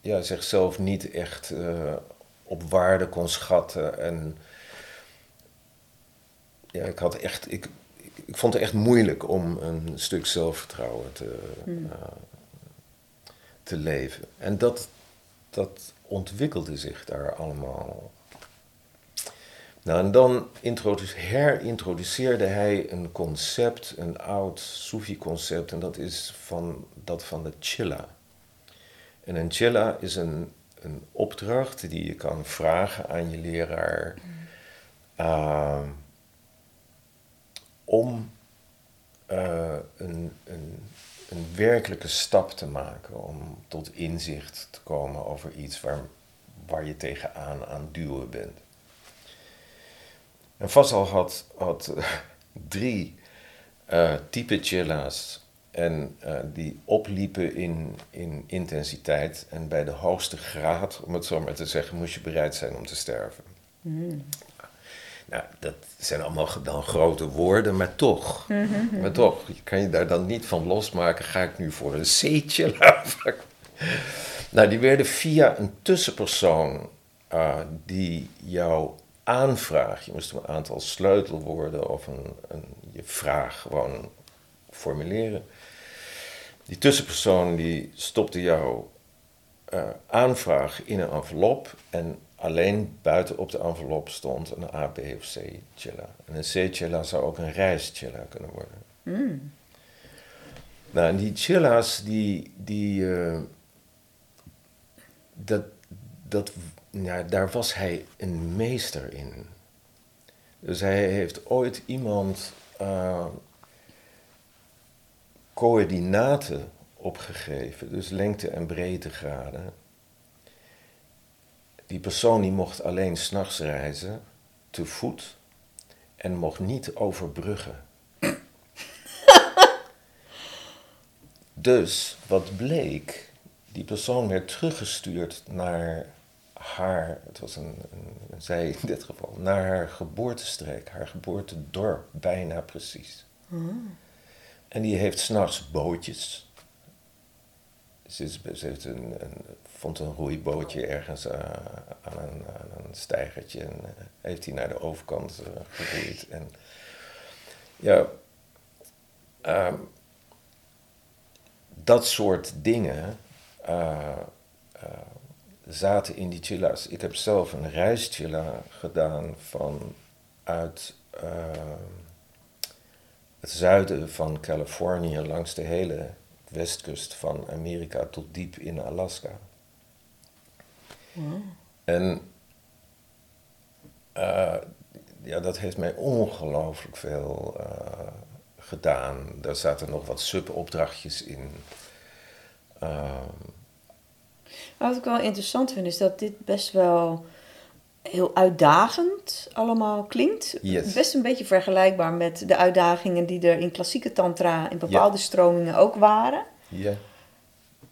ja, zichzelf niet echt op waarde kon schatten. En ja, ik had echt. Ik, ik vond het echt moeilijk om een stuk zelfvertrouwen te, hmm. te leven. En dat, dat ontwikkelde zich daar allemaal nou, en dan herintroduceerde hij een concept, een oud Sufi-concept, en dat is van, dat van de chilla. En een chilla is een, een opdracht die je kan vragen aan je leraar uh, om uh, een, een, een werkelijke stap te maken, om tot inzicht te komen over iets waar, waar je tegenaan aan duwen bent. En Vassal had, had drie uh, type chilla's. En uh, die opliepen in, in intensiteit. En bij de hoogste graad, om het zo maar te zeggen, moest je bereid zijn om te sterven. Mm. Nou, dat zijn allemaal dan grote woorden, maar toch. [LAUGHS] Mm -hmm. Maar toch, kan je daar dan niet van losmaken. Ga ik nu voor een C-chilla? nou, die werden via een tussenpersoon uh, die jou aanvraag. Je moest een aantal sleutelwoorden of een, een, je vraag gewoon formuleren. Die tussenpersoon die stopte jouw uh, aanvraag in een envelop en alleen buiten op de envelop stond een A, B of C chilla. En een C chilla zou ook een chilla kunnen worden. Mm. Nou, en die chilla's, die, die, uh, dat, dat ja, daar was hij een meester in. Dus hij heeft ooit iemand uh, coördinaten opgegeven, dus lengte- en breedtegraden. Die persoon die mocht alleen s'nachts reizen, te voet, en mocht niet overbruggen. dus wat bleek, die persoon werd teruggestuurd naar haar, het was een, een, zij in dit geval, naar haar geboortestreek, haar geboortedorp, bijna precies. Hmm. En die heeft s'nachts bootjes. Ze, is, ze heeft een, een, vond een roeibootje ergens uh, aan, een, aan, een, steigertje en uh, heeft hij naar de overkant uh, geroeid. En ja, um, dat soort dingen zaten in die chilla's. Ik heb zelf een reischilla gedaan van uit uh, het zuiden van Californië langs de hele westkust van Amerika tot diep in Alaska. En uh, ja, dat heeft mij ongelooflijk veel uh, gedaan. Daar zaten nog wat subopdrachtjes in. Wat ik wel interessant vind, is dat dit best wel heel uitdagend allemaal klinkt. Best een beetje vergelijkbaar met de uitdagingen die er in klassieke tantra in bepaalde stromingen ook waren. Ja.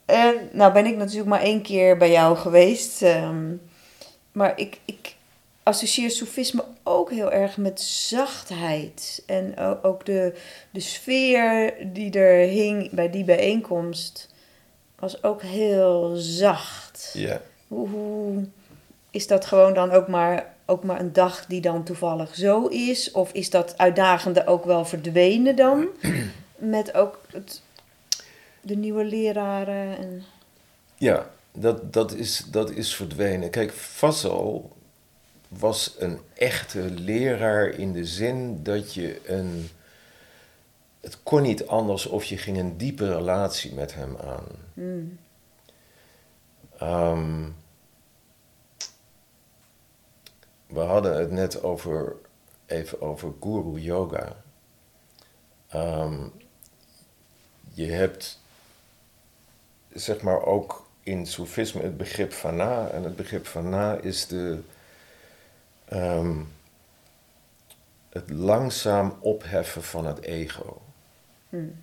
En nou ben ik natuurlijk maar één keer bij jou geweest. Ehm, maar ik, ik associeer soefisme ook heel erg met zachtheid. En ook de, de sfeer die er hing bij die bijeenkomst was ook heel zacht. Ja. Hoe, hoe, is dat gewoon dan ook maar, ook maar een dag die dan toevallig zo is? Of is dat uitdagende ook wel verdwenen dan? [CLEARS THROAT] Met ook het, de nieuwe leraren? En... Ja, dat, dat, is, dat is verdwenen. Kijk, Fassel was een echte leraar in de zin dat je een het kon niet anders of je ging een diepe relatie met hem aan. Mm. Um, we hadden het net over, even over guru yoga. Um, je hebt, zeg maar, ook in Soefisme het begrip na En het begrip na is de, um, het langzaam opheffen van het ego. Hmm.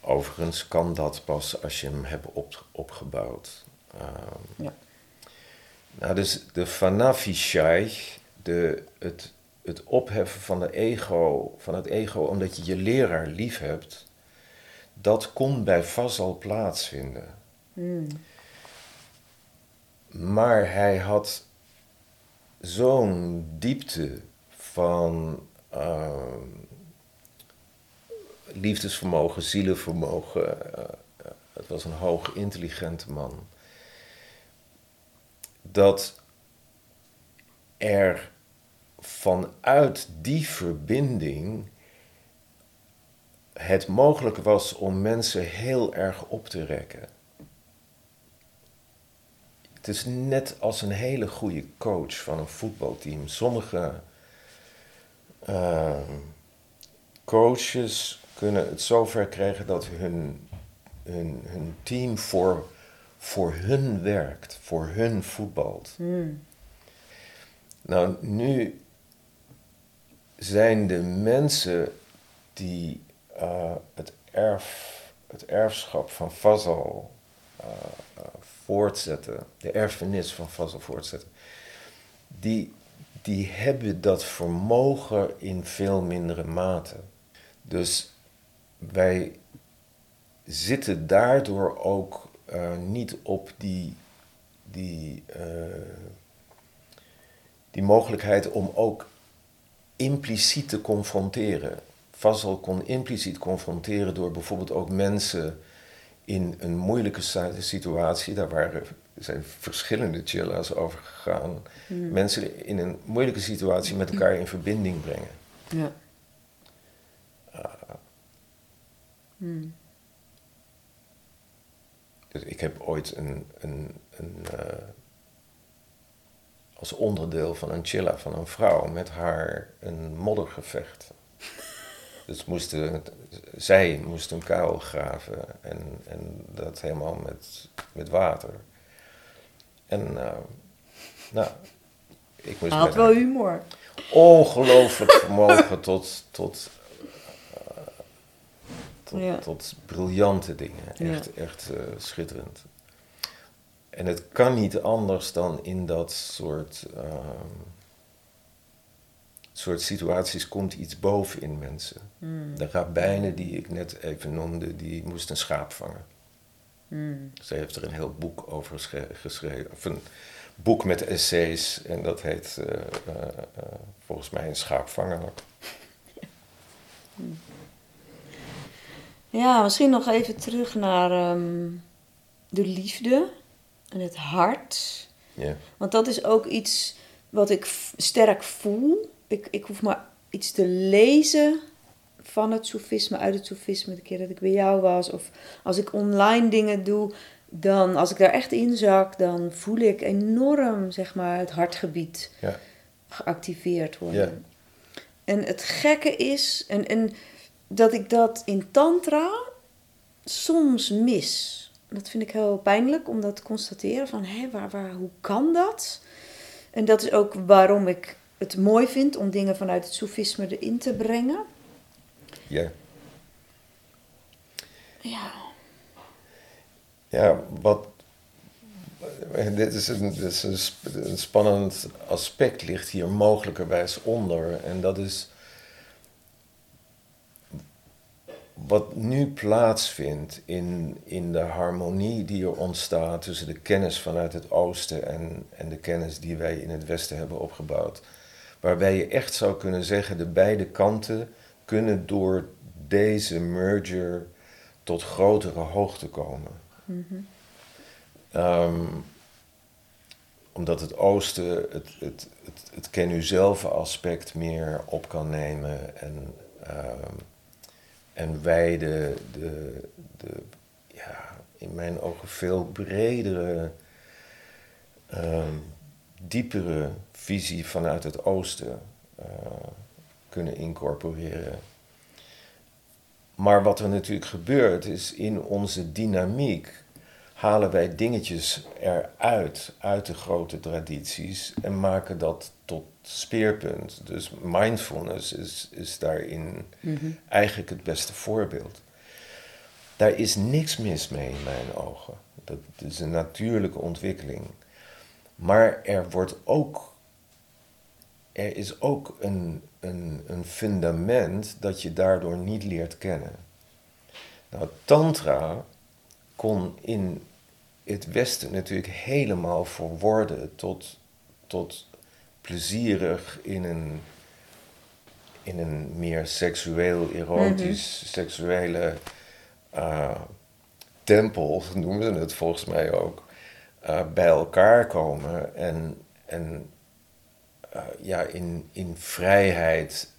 Overigens kan dat pas als je hem hebt op, opgebouwd. Um, ja. Nou, dus de Fanafi Shaykh, de, het het opheffen van, de ego, van het ego omdat je je leraar lief hebt, dat kon bij Fazal plaatsvinden. Hmm. Maar hij had zo'n diepte van ehm, liefdesvermogen, zielenvermogen. eh, eh, het was een hoog intelligente man. Dat er vanuit die verbinding het mogelijk was om mensen heel erg op te rekken. Het is net als een hele goede coach van een voetbalteam. Sommige eh, coaches kunnen het zover krijgen dat hun, hun, hun team voor, voor hun werkt, voor hun voetbalt. Hmm. Nou, nu zijn de mensen die eh, het, erf, het erfschap van Fazal eh, eh, voortzetten, de erfenis van Fazal voortzetten, die, die hebben dat vermogen in veel mindere mate. Dus wij zitten daardoor ook eh, niet op die, die, eh, die mogelijkheid om ook impliciet te confronteren. Fazal kon impliciet confronteren door bijvoorbeeld ook mensen in een moeilijke situatie, daar waren, zijn verschillende chilla's over gegaan, mensen in een moeilijke situatie met elkaar in verbinding brengen. Ja. Hmm. Dus ik heb ooit een, een, een eh, als onderdeel van een chilla van een vrouw met haar een moddergevecht. [LAUGHS] Dus moesten, zij moest een kuil graven en, en dat helemaal met, met water. En eh, nou, ik moest Hij had wel haar humor. ongelooflijk vermogen tot, tot, tot, Ja. tot briljante dingen. Ja. Echt, echt eh, schitterend. En het kan niet anders dan in dat soort, ehm, soort situaties komt iets boven in mensen. Hmm. De rabbijnen die ik net even noemde, die moest een schaap vangen. Hmm. Ze heeft er een heel boek over geschreven. Of een boek met essays. En dat heet eh, eh, volgens mij een schaapvanger. [LAUGHS] Ja, misschien nog even terug naar ehm, de liefde en het hart. Ja. Want dat is ook iets wat ik sterk voel. Ik, ik hoef maar iets te lezen van het soefisme, uit het soefisme, de keer dat ik bij jou was. Of als ik online dingen doe, dan als ik daar echt in zak, dan voel ik enorm, zeg maar, het hartgebied Ja. geactiveerd worden. Ja. En het gekke is, en, en dat ik dat in tantra soms mis. Dat vind ik heel pijnlijk om dat te constateren. Van, hé, waar, waar, hoe kan dat? En dat is ook waarom ik het mooi vind om dingen vanuit het soefisme erin te brengen. Ja. Ja. Ja, wat. Dit is, een, dit is een, een spannend aspect, ligt hier mogelijkerwijs onder. En dat is. Wat nu plaatsvindt in, in de harmonie die er ontstaat tussen de kennis vanuit het oosten en, en de kennis die wij in het westen hebben opgebouwd. Waarbij je echt zou kunnen zeggen, de beide kanten kunnen door deze merger tot grotere hoogte komen. Ehm, omdat het oosten het, het, het, het ken u zelf aspect meer op kan nemen en, ehm, en wij de, de, de, ja, in mijn ogen veel bredere, ehm, diepere visie vanuit het oosten eh, kunnen incorporeren. Maar wat er natuurlijk gebeurt is in onze dynamiek halen wij dingetjes eruit, uit de grote tradities en maken dat tot speerpunt. Dus mindfulness is, is daarin eigenlijk het beste voorbeeld. Daar is niks mis mee in mijn ogen. Dat is een natuurlijke ontwikkeling. Maar er wordt ook er is ook een, een, een fundament dat je daardoor niet leert kennen. Nou, Tantra kon in het Westen natuurlijk helemaal verworden tot, tot plezierig in een, in een meer seksueel, erotisch, seksuele uh, tempel, [LAUGHS] noemen ze het volgens mij ook, uh, bij elkaar komen en, en uh, ja, in, in vrijheid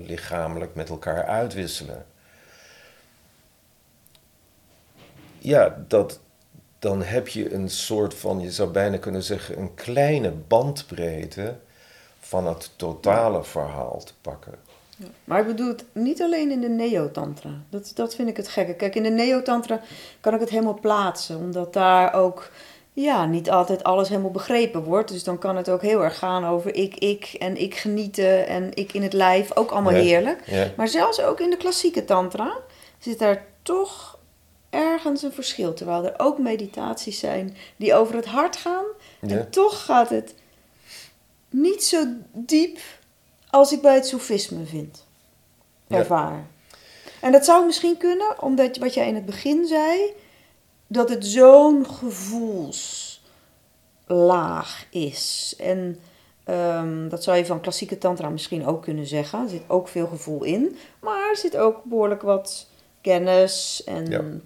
lichamelijk met elkaar uitwisselen. Ja, dat, dan heb je een soort van, je zou bijna kunnen zeggen, een kleine bandbreedte van het totale verhaal te pakken. Ja, maar ik bedoel het niet alleen in de neotantra. Dat, dat vind ik het gekke. Kijk, in de neotantra kan ik het helemaal plaatsen, omdat daar ook ja, niet altijd alles helemaal begrepen wordt. Dus dan kan het ook heel erg gaan over ik, ik en ik genieten en ik in het lijf. Ook allemaal heerlijk. Maar zelfs ook in de klassieke tantra zit daar toch ergens een verschil. Terwijl er ook meditaties zijn die over het hart gaan. En toch gaat het niet zo diep als ik bij het soefisme vind. Ervaar. En dat zou misschien kunnen, omdat wat jij in het begin zei, dat het zo'n gevoelslaag is. En ehm, dat zou je van klassieke tantra misschien ook kunnen zeggen. Er zit ook veel gevoel in, maar er zit ook behoorlijk wat kennis en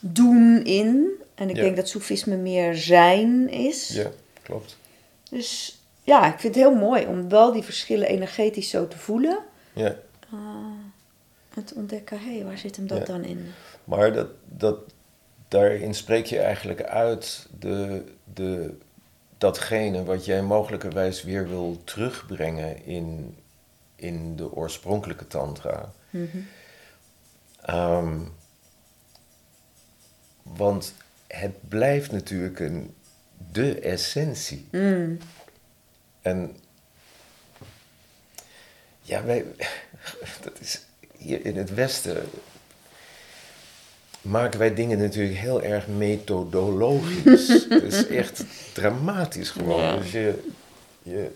doen in. En ik denk dat soefisme meer zijn is. Ja, klopt. Dus ja, ik vind het heel mooi om wel die verschillen energetisch zo te voelen. Ja. Uh, en te ontdekken, hé, hey, waar zit hem dat dan in? Maar dat, dat, daarin spreek je eigenlijk uit de, de, datgene wat jij mogelijkerwijs weer wil terugbrengen in, in de oorspronkelijke tantra. Mm want het blijft natuurlijk een, de essentie. Mm. En ja, wij, [LAUGHS] dat is hier in het Westen maken wij dingen natuurlijk heel erg methodologisch. [LAUGHS] Het is echt dramatisch gewoon. Dus je, je,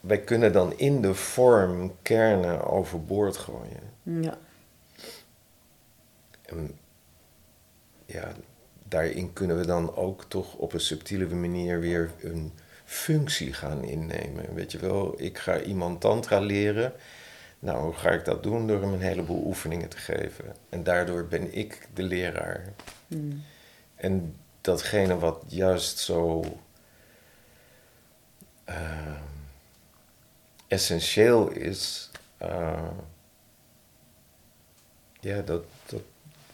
wij kunnen dan in de vorm kernen overboord gooien. Ja. En ja, daarin kunnen we dan ook toch op een subtiele manier weer een functie gaan innemen. Weet je wel, ik ga iemand tantra leren. Nou, hoe ga ik dat doen? Door hem een heleboel oefeningen te geven. En daardoor ben ik de leraar. Hmm. En datgene wat juist zo uh, essentieel is, uh, ja, dat,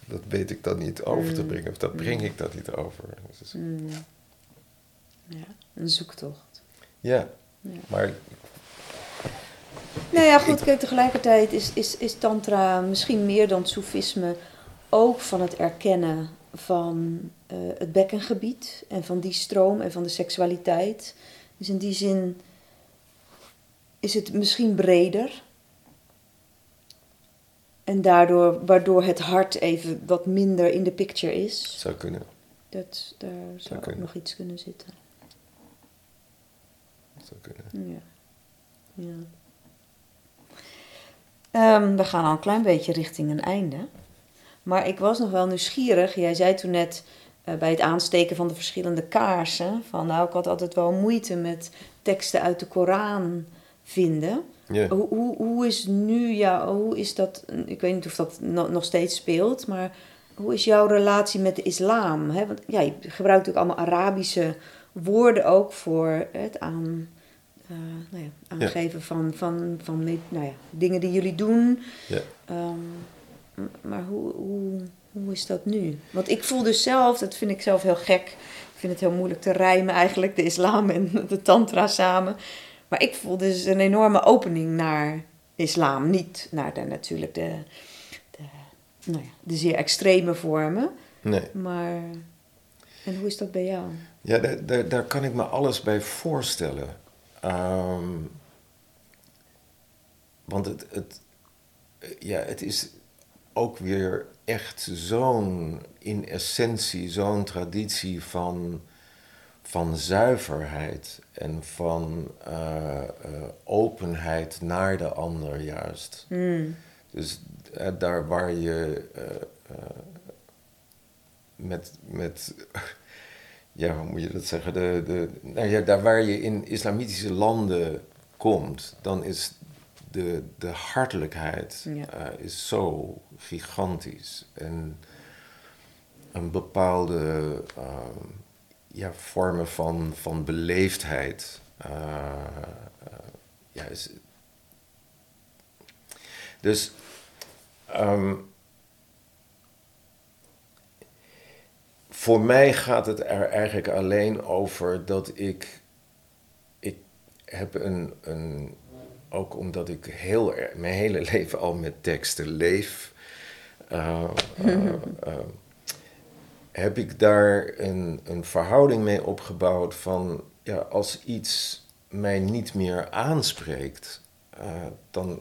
dat, weet ik dan niet over te mm. brengen. Of dat mm. breng ik dat niet over. Dus mm. Ja, een zoektocht. Ja, ja. maar... Nou ja, goed, kijk, tegelijkertijd is, is, is tantra misschien meer dan soefisme ook van het erkennen van uh, het bekkengebied en van die stroom en van de seksualiteit. Dus in die zin is het misschien breder en daardoor, waardoor het hart even wat minder in de picture is. Zou kunnen. Dat, daar zou, ook nog iets kunnen zitten. Zou kunnen. Ja. ja. Ehm, we gaan al een klein beetje richting een einde. Maar ik was nog wel nieuwsgierig. Jij zei toen net uh, bij het aansteken van de verschillende kaarsen: van nou, ik had altijd wel moeite met teksten uit de Koran vinden. Hoe, hoe, hoe is nu ja, hoe is dat? Ik weet niet of dat nog steeds speelt, maar hoe is jouw relatie met de islam? Hè? Want ja, je gebruikt ook allemaal Arabische woorden ook voor het aan, uh, nou ja, aangeven van, van, van nou ja, dingen die jullie doen. Um, maar hoe, hoe, hoe is dat nu? Want ik voel dus zelf, dat vind ik zelf heel gek. Ik vind het heel moeilijk te rijmen eigenlijk, de islam en de tantra samen. Maar ik voel dus een enorme opening naar islam. Niet naar de, natuurlijk de, de, nou ja, de zeer extreme vormen. Nee. Maar, en hoe is dat bij jou? Ja, daar, daar, daar kan ik me alles bij voorstellen. Ehm, want het, het, ja, het is ook weer echt zo'n, in essentie, zo'n traditie van van zuiverheid en van eh, eh, openheid naar de ander juist. Mm. Dus eh, daar waar je met, met, [LAUGHS] ja, hoe moet je dat zeggen? De, de, nou ja, daar waar je in islamitische landen komt, dan is de, de hartelijkheid Ja. is zo gigantisch. En een bepaalde ja, vormen van, van beleefdheid. eh, ja, is, dus ehm, voor mij gaat het er eigenlijk alleen over dat ik. Ik heb een. een ook omdat ik heel, mijn hele [LAUGHS] leven al met teksten leef. eh, [LAUGHS] heb ik daar een, een verhouding mee opgebouwd van. Ja, als iets mij niet meer aanspreekt, eh, dan,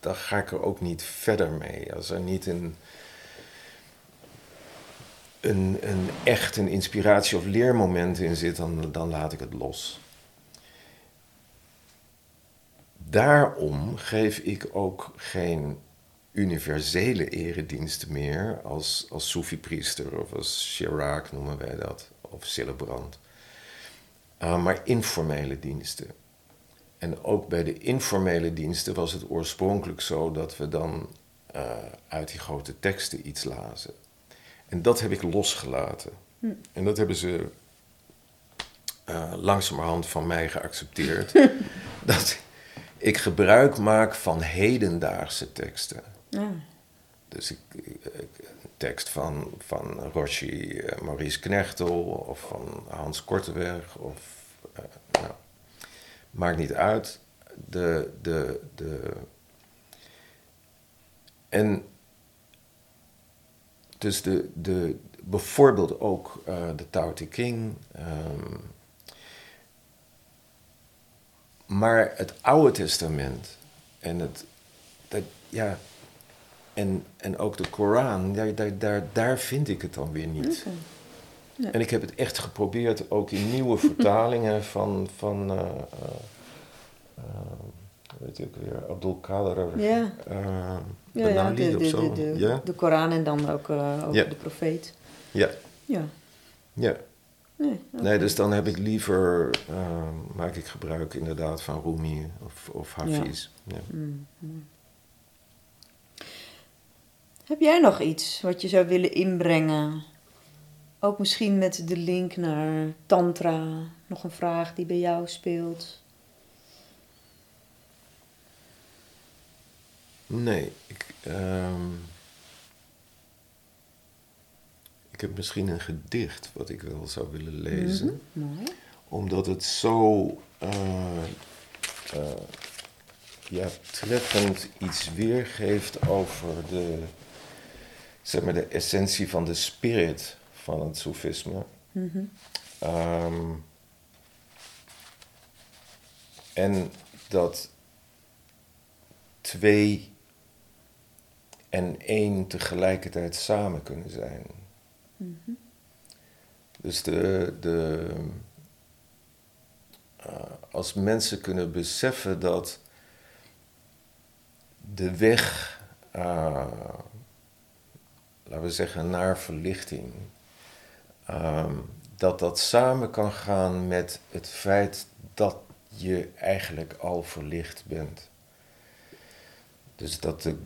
dan ga ik er ook niet verder mee. Als er niet een, een, een echt een inspiratie- of leermoment in zit, dan, dan laat ik het los. Daarom geef ik ook geen universele erediensten meer als, als Soefi-priester of als Chirac noemen wij dat, of celebrant. Uh, maar informele diensten. En ook bij de informele diensten was het oorspronkelijk zo dat we dan uh, uit die grote teksten iets lazen. En dat heb ik losgelaten. Hm. En dat hebben ze uh, langzamerhand van mij geaccepteerd. [LAUGHS] dat ik gebruik maak van hedendaagse teksten. Ja. Dus ik, tekst van, van Roshi uh, Maurice Knechtel of van Hans Korteweg of uh, nou, maakt niet uit. De, de, de, en dus de, de, bijvoorbeeld ook uh, de Tao King. Um, maar het Oude Testament en het, dat, ja, en, en ook de Koran, daar, daar, daar, daar vind ik het dan weer niet. Okay. En ik heb het echt geprobeerd, ook in nieuwe [LAUGHS] vertalingen van, van uh, uh, uh, weet ik weer, Abdul Kader. Ja. ja, ja, de, of zo. De, de, ja? de Koran en dan ook, ook de profeet. Ja. Ja. Ja. Nee, okay. nee, dus dan heb ik liever, maak ik gebruik inderdaad van Rumi of, of Hafiz. Ja. Ja. Mm -hmm. Heb jij nog iets wat je zou willen inbrengen? Ook misschien met de link naar Tantra. Nog een vraag die bij jou speelt. Nee, ik, um, ik heb misschien een gedicht wat ik wel zou willen lezen. Mm -hmm. Omdat het zo uh, uh, ja, treffend iets weergeeft over de, zeg maar, de essentie van de spirit van het soefisme. Mm -hmm. um, en dat twee en één tegelijkertijd samen kunnen zijn. Mm -hmm. Dus de, de, uh, als mensen kunnen beseffen dat de weg, uh, laten we zeggen, naar verlichting, um, dat dat samen kan gaan met het feit dat je eigenlijk al verlicht bent. Dus dat de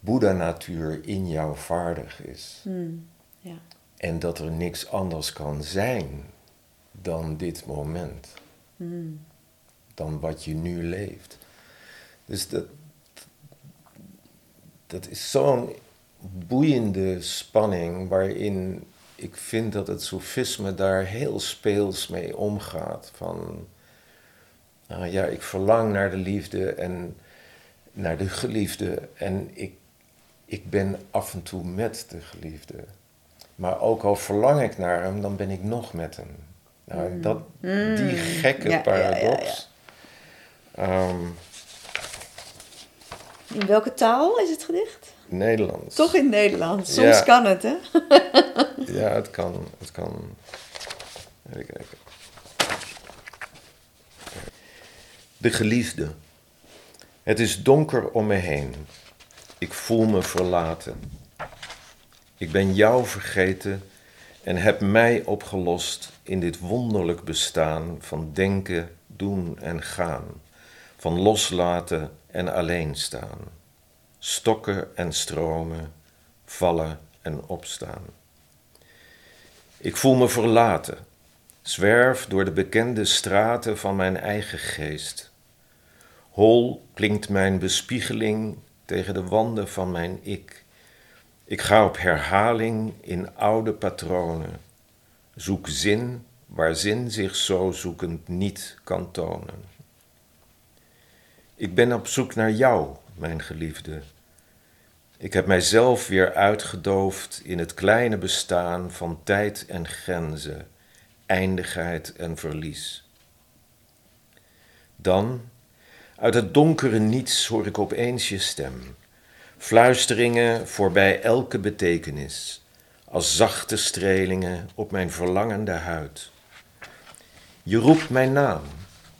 Boeddha-natuur in jou vaardig is. Mm, ja. En dat er niks anders kan zijn dan dit moment. Mm. Dan wat je nu leeft. Dus dat, dat is zo'n boeiende spanning waarin ik vind dat het soefisme daar heel speels mee omgaat. Van, uh, ja, ik verlang naar de liefde en naar de geliefde en ik, ik ben af en toe met de geliefde. Maar ook al verlang ik naar hem, dan ben ik nog met hem. Nou, Mm. dat, Mm. die gekke Ja, ja, paradox. Um, in welke taal is het gedicht? Nederlands. Toch in Nederland. Soms kan het, hè? [LAUGHS] ja, het kan. Het kan. Even kijken. De geliefde. Het is donker om me heen. Ik voel me verlaten. Ik ben jou vergeten en heb mij opgelost in dit wonderlijk bestaan van denken, doen en gaan, van loslaten en alleen staan stokken en stromen, vallen en opstaan. Ik voel me verlaten, zwerf door de bekende straten van mijn eigen geest. Hol klinkt mijn bespiegeling tegen de wanden van mijn ik. Ik ga op herhaling in oude patronen, zoek zin waar zin zich zo zoekend niet kan tonen. Ik ben op zoek naar jou, mijn geliefde. Ik heb mijzelf weer uitgedoofd in het kleine bestaan van tijd en grenzen, eindigheid en verlies. Dan, uit het donkere niets, hoor ik opeens je stem. Fluisteringen voorbij elke betekenis, als zachte strelingen op mijn verlangende huid. Je roept mijn naam,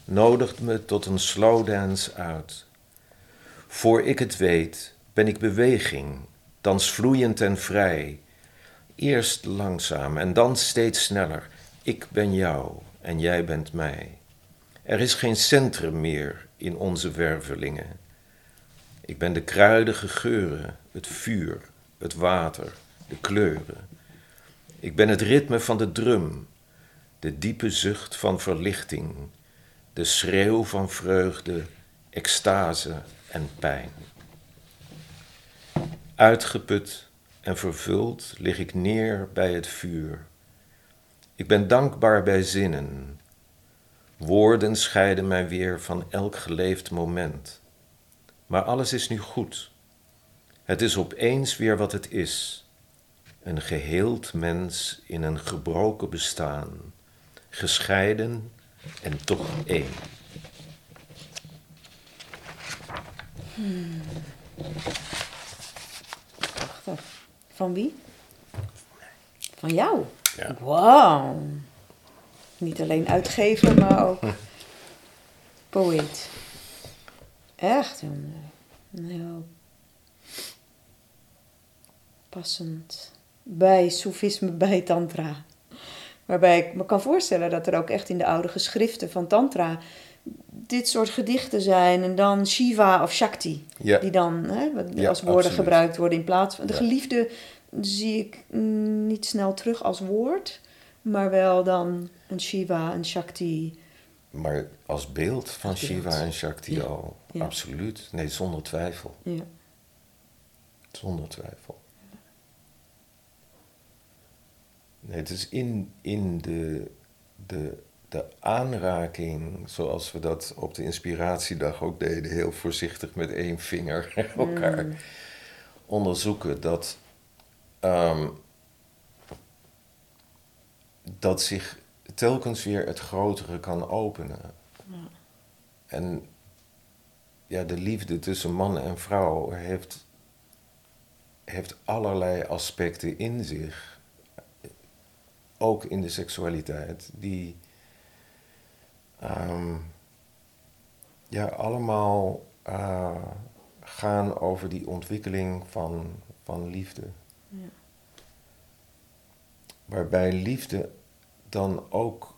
nodigt me tot een slowdance uit. Voor ik het weet, ben ik beweging, thans vloeiend en vrij. Eerst langzaam en dan steeds sneller. Ik ben jou en jij bent mij. Er is geen centrum meer in onze wervelingen. Ik ben de kruidige geuren, het vuur, het water, de kleuren. Ik ben het ritme van de drum, de diepe zucht van verlichting, de schreeuw van vreugde, extase en pijn. Uitgeput en vervuld lig ik neer bij het vuur. Ik ben dankbaar bij zinnen. Woorden scheiden mij weer van elk geleefd moment. Maar alles is nu goed. Het is opeens weer wat het is. Een geheeld mens in een gebroken bestaan, gescheiden en toch één. Hmm. Van wie? Van jou? Ja. Wauw. Niet alleen uitgever, maar ook poëet. Echt een, een heel passend bij Soefisme, bij Tantra. Waarbij ik me kan voorstellen dat er ook echt in de oude geschriften van Tantra dit soort gedichten zijn. En dan Shiva of Shakti. Ja. Die dan hè, Ja, als woorden absoluut. gebruikt worden in plaats van. De geliefde zie ik niet snel terug als woord. Maar wel dan een Shiva, een Shakti. Maar als beeld van Als beeld. Shiva en Shakti al, absoluut. Nee, zonder twijfel. Ja. Zonder twijfel. Nee, het is in, in de, de, de aanraking, zoals we dat op de inspiratiedag ook deden, heel voorzichtig met één vinger [LAUGHS] elkaar Mm. onderzoeken, dat, ehm, dat zich telkens weer het grotere kan openen. En ja, de liefde tussen man en vrouw heeft, heeft allerlei aspecten in zich, ook in de seksualiteit, die ehm, ja, allemaal eh, gaan over die ontwikkeling van, van liefde. Ja. Waarbij liefde dan ook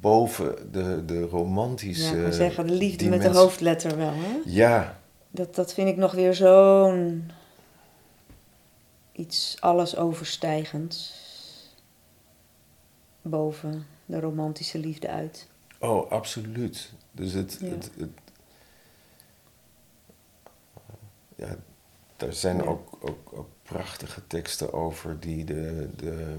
boven de, de Ja, romantische. ik wil zeggen, de liefde met de hoofdletter wel. Hè? Ja, Dat, dat vind ik nog weer zo'n iets alles overstijgends boven de romantische liefde uit. oh, absoluut. Dus het. Ja. het, het ja, er zijn Ja. ook, ook, ook prachtige teksten over die de, de,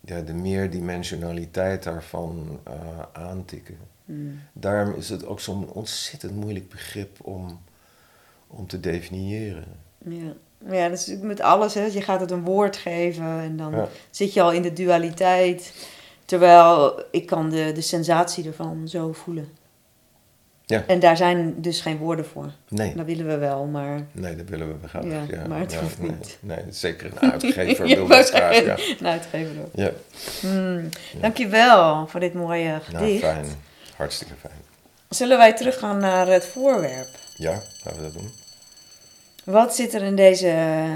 ja, de meerdimensionaliteit daarvan eh, aantikken. Hmm. Daarom is het ook zo'n ontzettend moeilijk begrip om, om te definiëren. Ja. Ja, dat is natuurlijk met alles. Hè. Je gaat het een woord geven en dan Ja. zit je al in de dualiteit. Terwijl ik kan de, de sensatie ervan zo voelen. Ja. En daar zijn dus geen woorden voor. Nee, Dat willen we wel, maar... nee, dat willen we graag. Ja, Ja, maar het hoeft niet. Nee, zeker een [LAUGHS] uitgever Ja, wil dat graag. Ja. Een uitgever ook. Ja. Hmm. Dankjewel voor dit mooie Nou, gedicht. fijn. Hartstikke fijn. Zullen wij teruggaan naar het voorwerp? Ja, laten we dat doen. Wat zit er in deze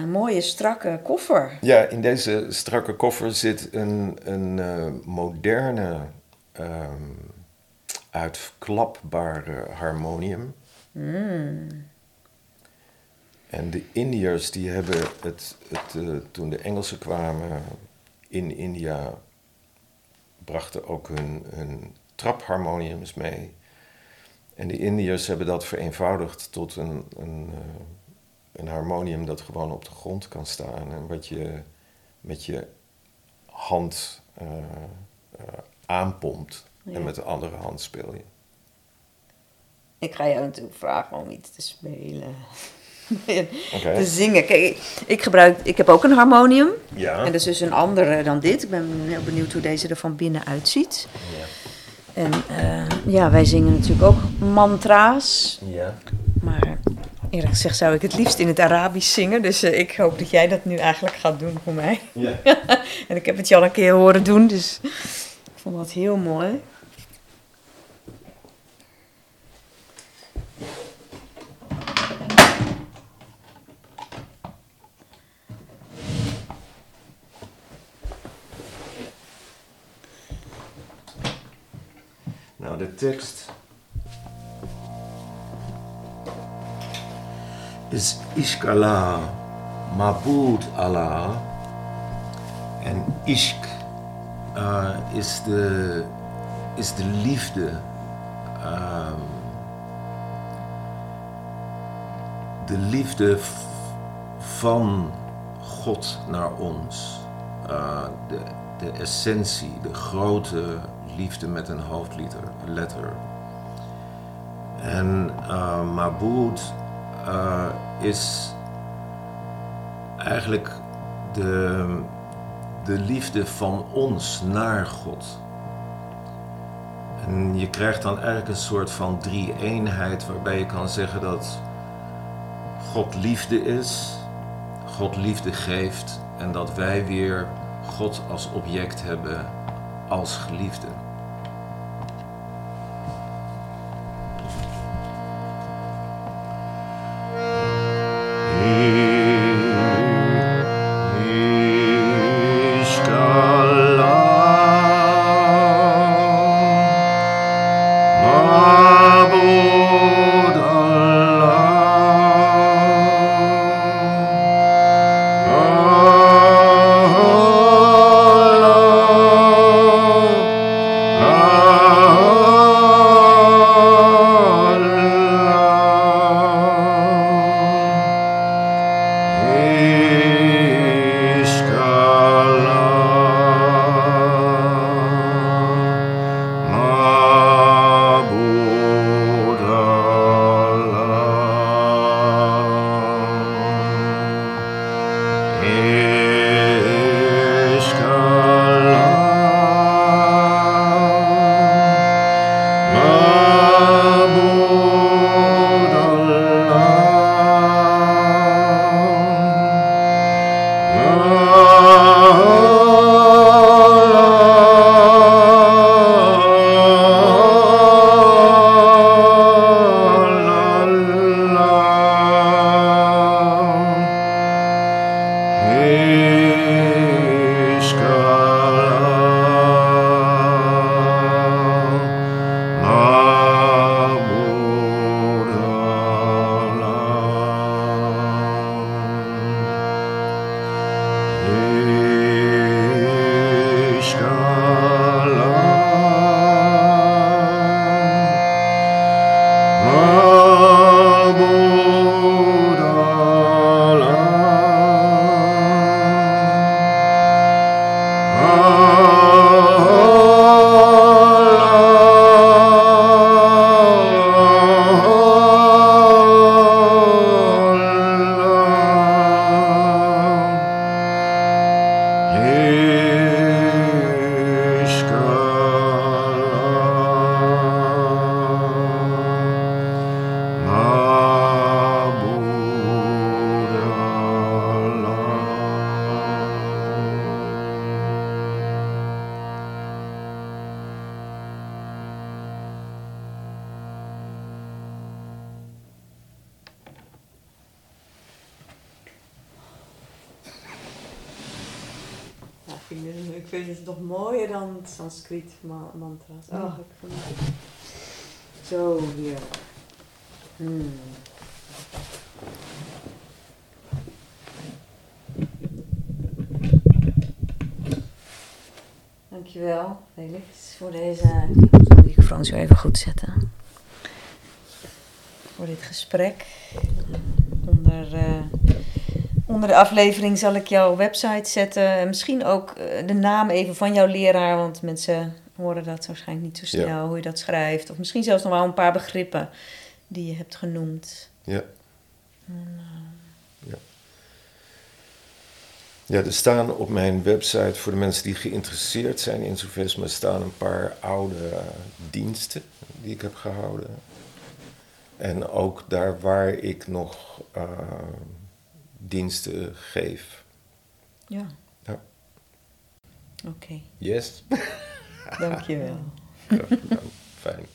mooie, strakke koffer? Ja, in deze strakke koffer zit een, een eh, moderne, ehm, uitklapbare harmonium. En de Indiërs die hebben het, het eh, toen de Engelsen kwamen in India, brachten ook hun, hun trapharmoniums mee. En de Indiërs hebben dat vereenvoudigd tot een, een, eh, een harmonium dat gewoon op de grond kan staan. En wat je met je hand eh, eh, aanpompt. Ja. En met de andere hand speel je. Ik ga jou natuurlijk vragen om iets te spelen. [LAUGHS] Te zingen. Kijk, ik, gebruik, ik heb ook een harmonium. Ja. En dat is dus een andere dan dit. Ik ben heel benieuwd hoe deze er van binnen uitziet. Ja. En eh, ja, wij zingen natuurlijk ook mantra's. ja. Maar eerlijk gezegd zou ik het liefst in het Arabisch zingen. Dus eh, ik hoop dat jij dat nu eigenlijk gaat doen voor mij. Ja. [LAUGHS] En ik heb het je al een keer horen doen, dus ik vond dat heel mooi. Nou, de tekst is Ishk Allah, Mabud Allah. En Ishk eh, is, de, is de liefde. ehm, de liefde van God naar ons. Eh, de, de essentie, de grote liefde met een hoofdletter. Letter. En uh, Mabud eh, is eigenlijk de, de liefde van ons naar God. En je krijgt dan eigenlijk een soort van drie-eenheid waarbij je kan zeggen dat God liefde is, God liefde geeft en dat wij weer God als object hebben als geliefde. Ma- mantra's. Oh, ik vind het zo hier. Hmm. Dankjewel, Felix, voor deze... Ik moet de microfoon zo even goed zetten. Voor dit gesprek. Onder, eh, onder de aflevering zal ik jouw website zetten. En misschien ook eh, de naam even van jouw leraar. Want mensen horen dat waarschijnlijk niet zo snel, Ja. hoe je dat schrijft. Of misschien zelfs nog wel een paar begrippen die je hebt genoemd. Ja. En, Ja, er staan op mijn website voor de mensen die geïnteresseerd zijn in Sufisme staan een paar oude eh, diensten die ik heb gehouden. En ook daar waar ik nog eh, diensten geef. ja. Ja. Oké, Yes. [LAUGHS] dankjewel. Graag gedaan. Fijn.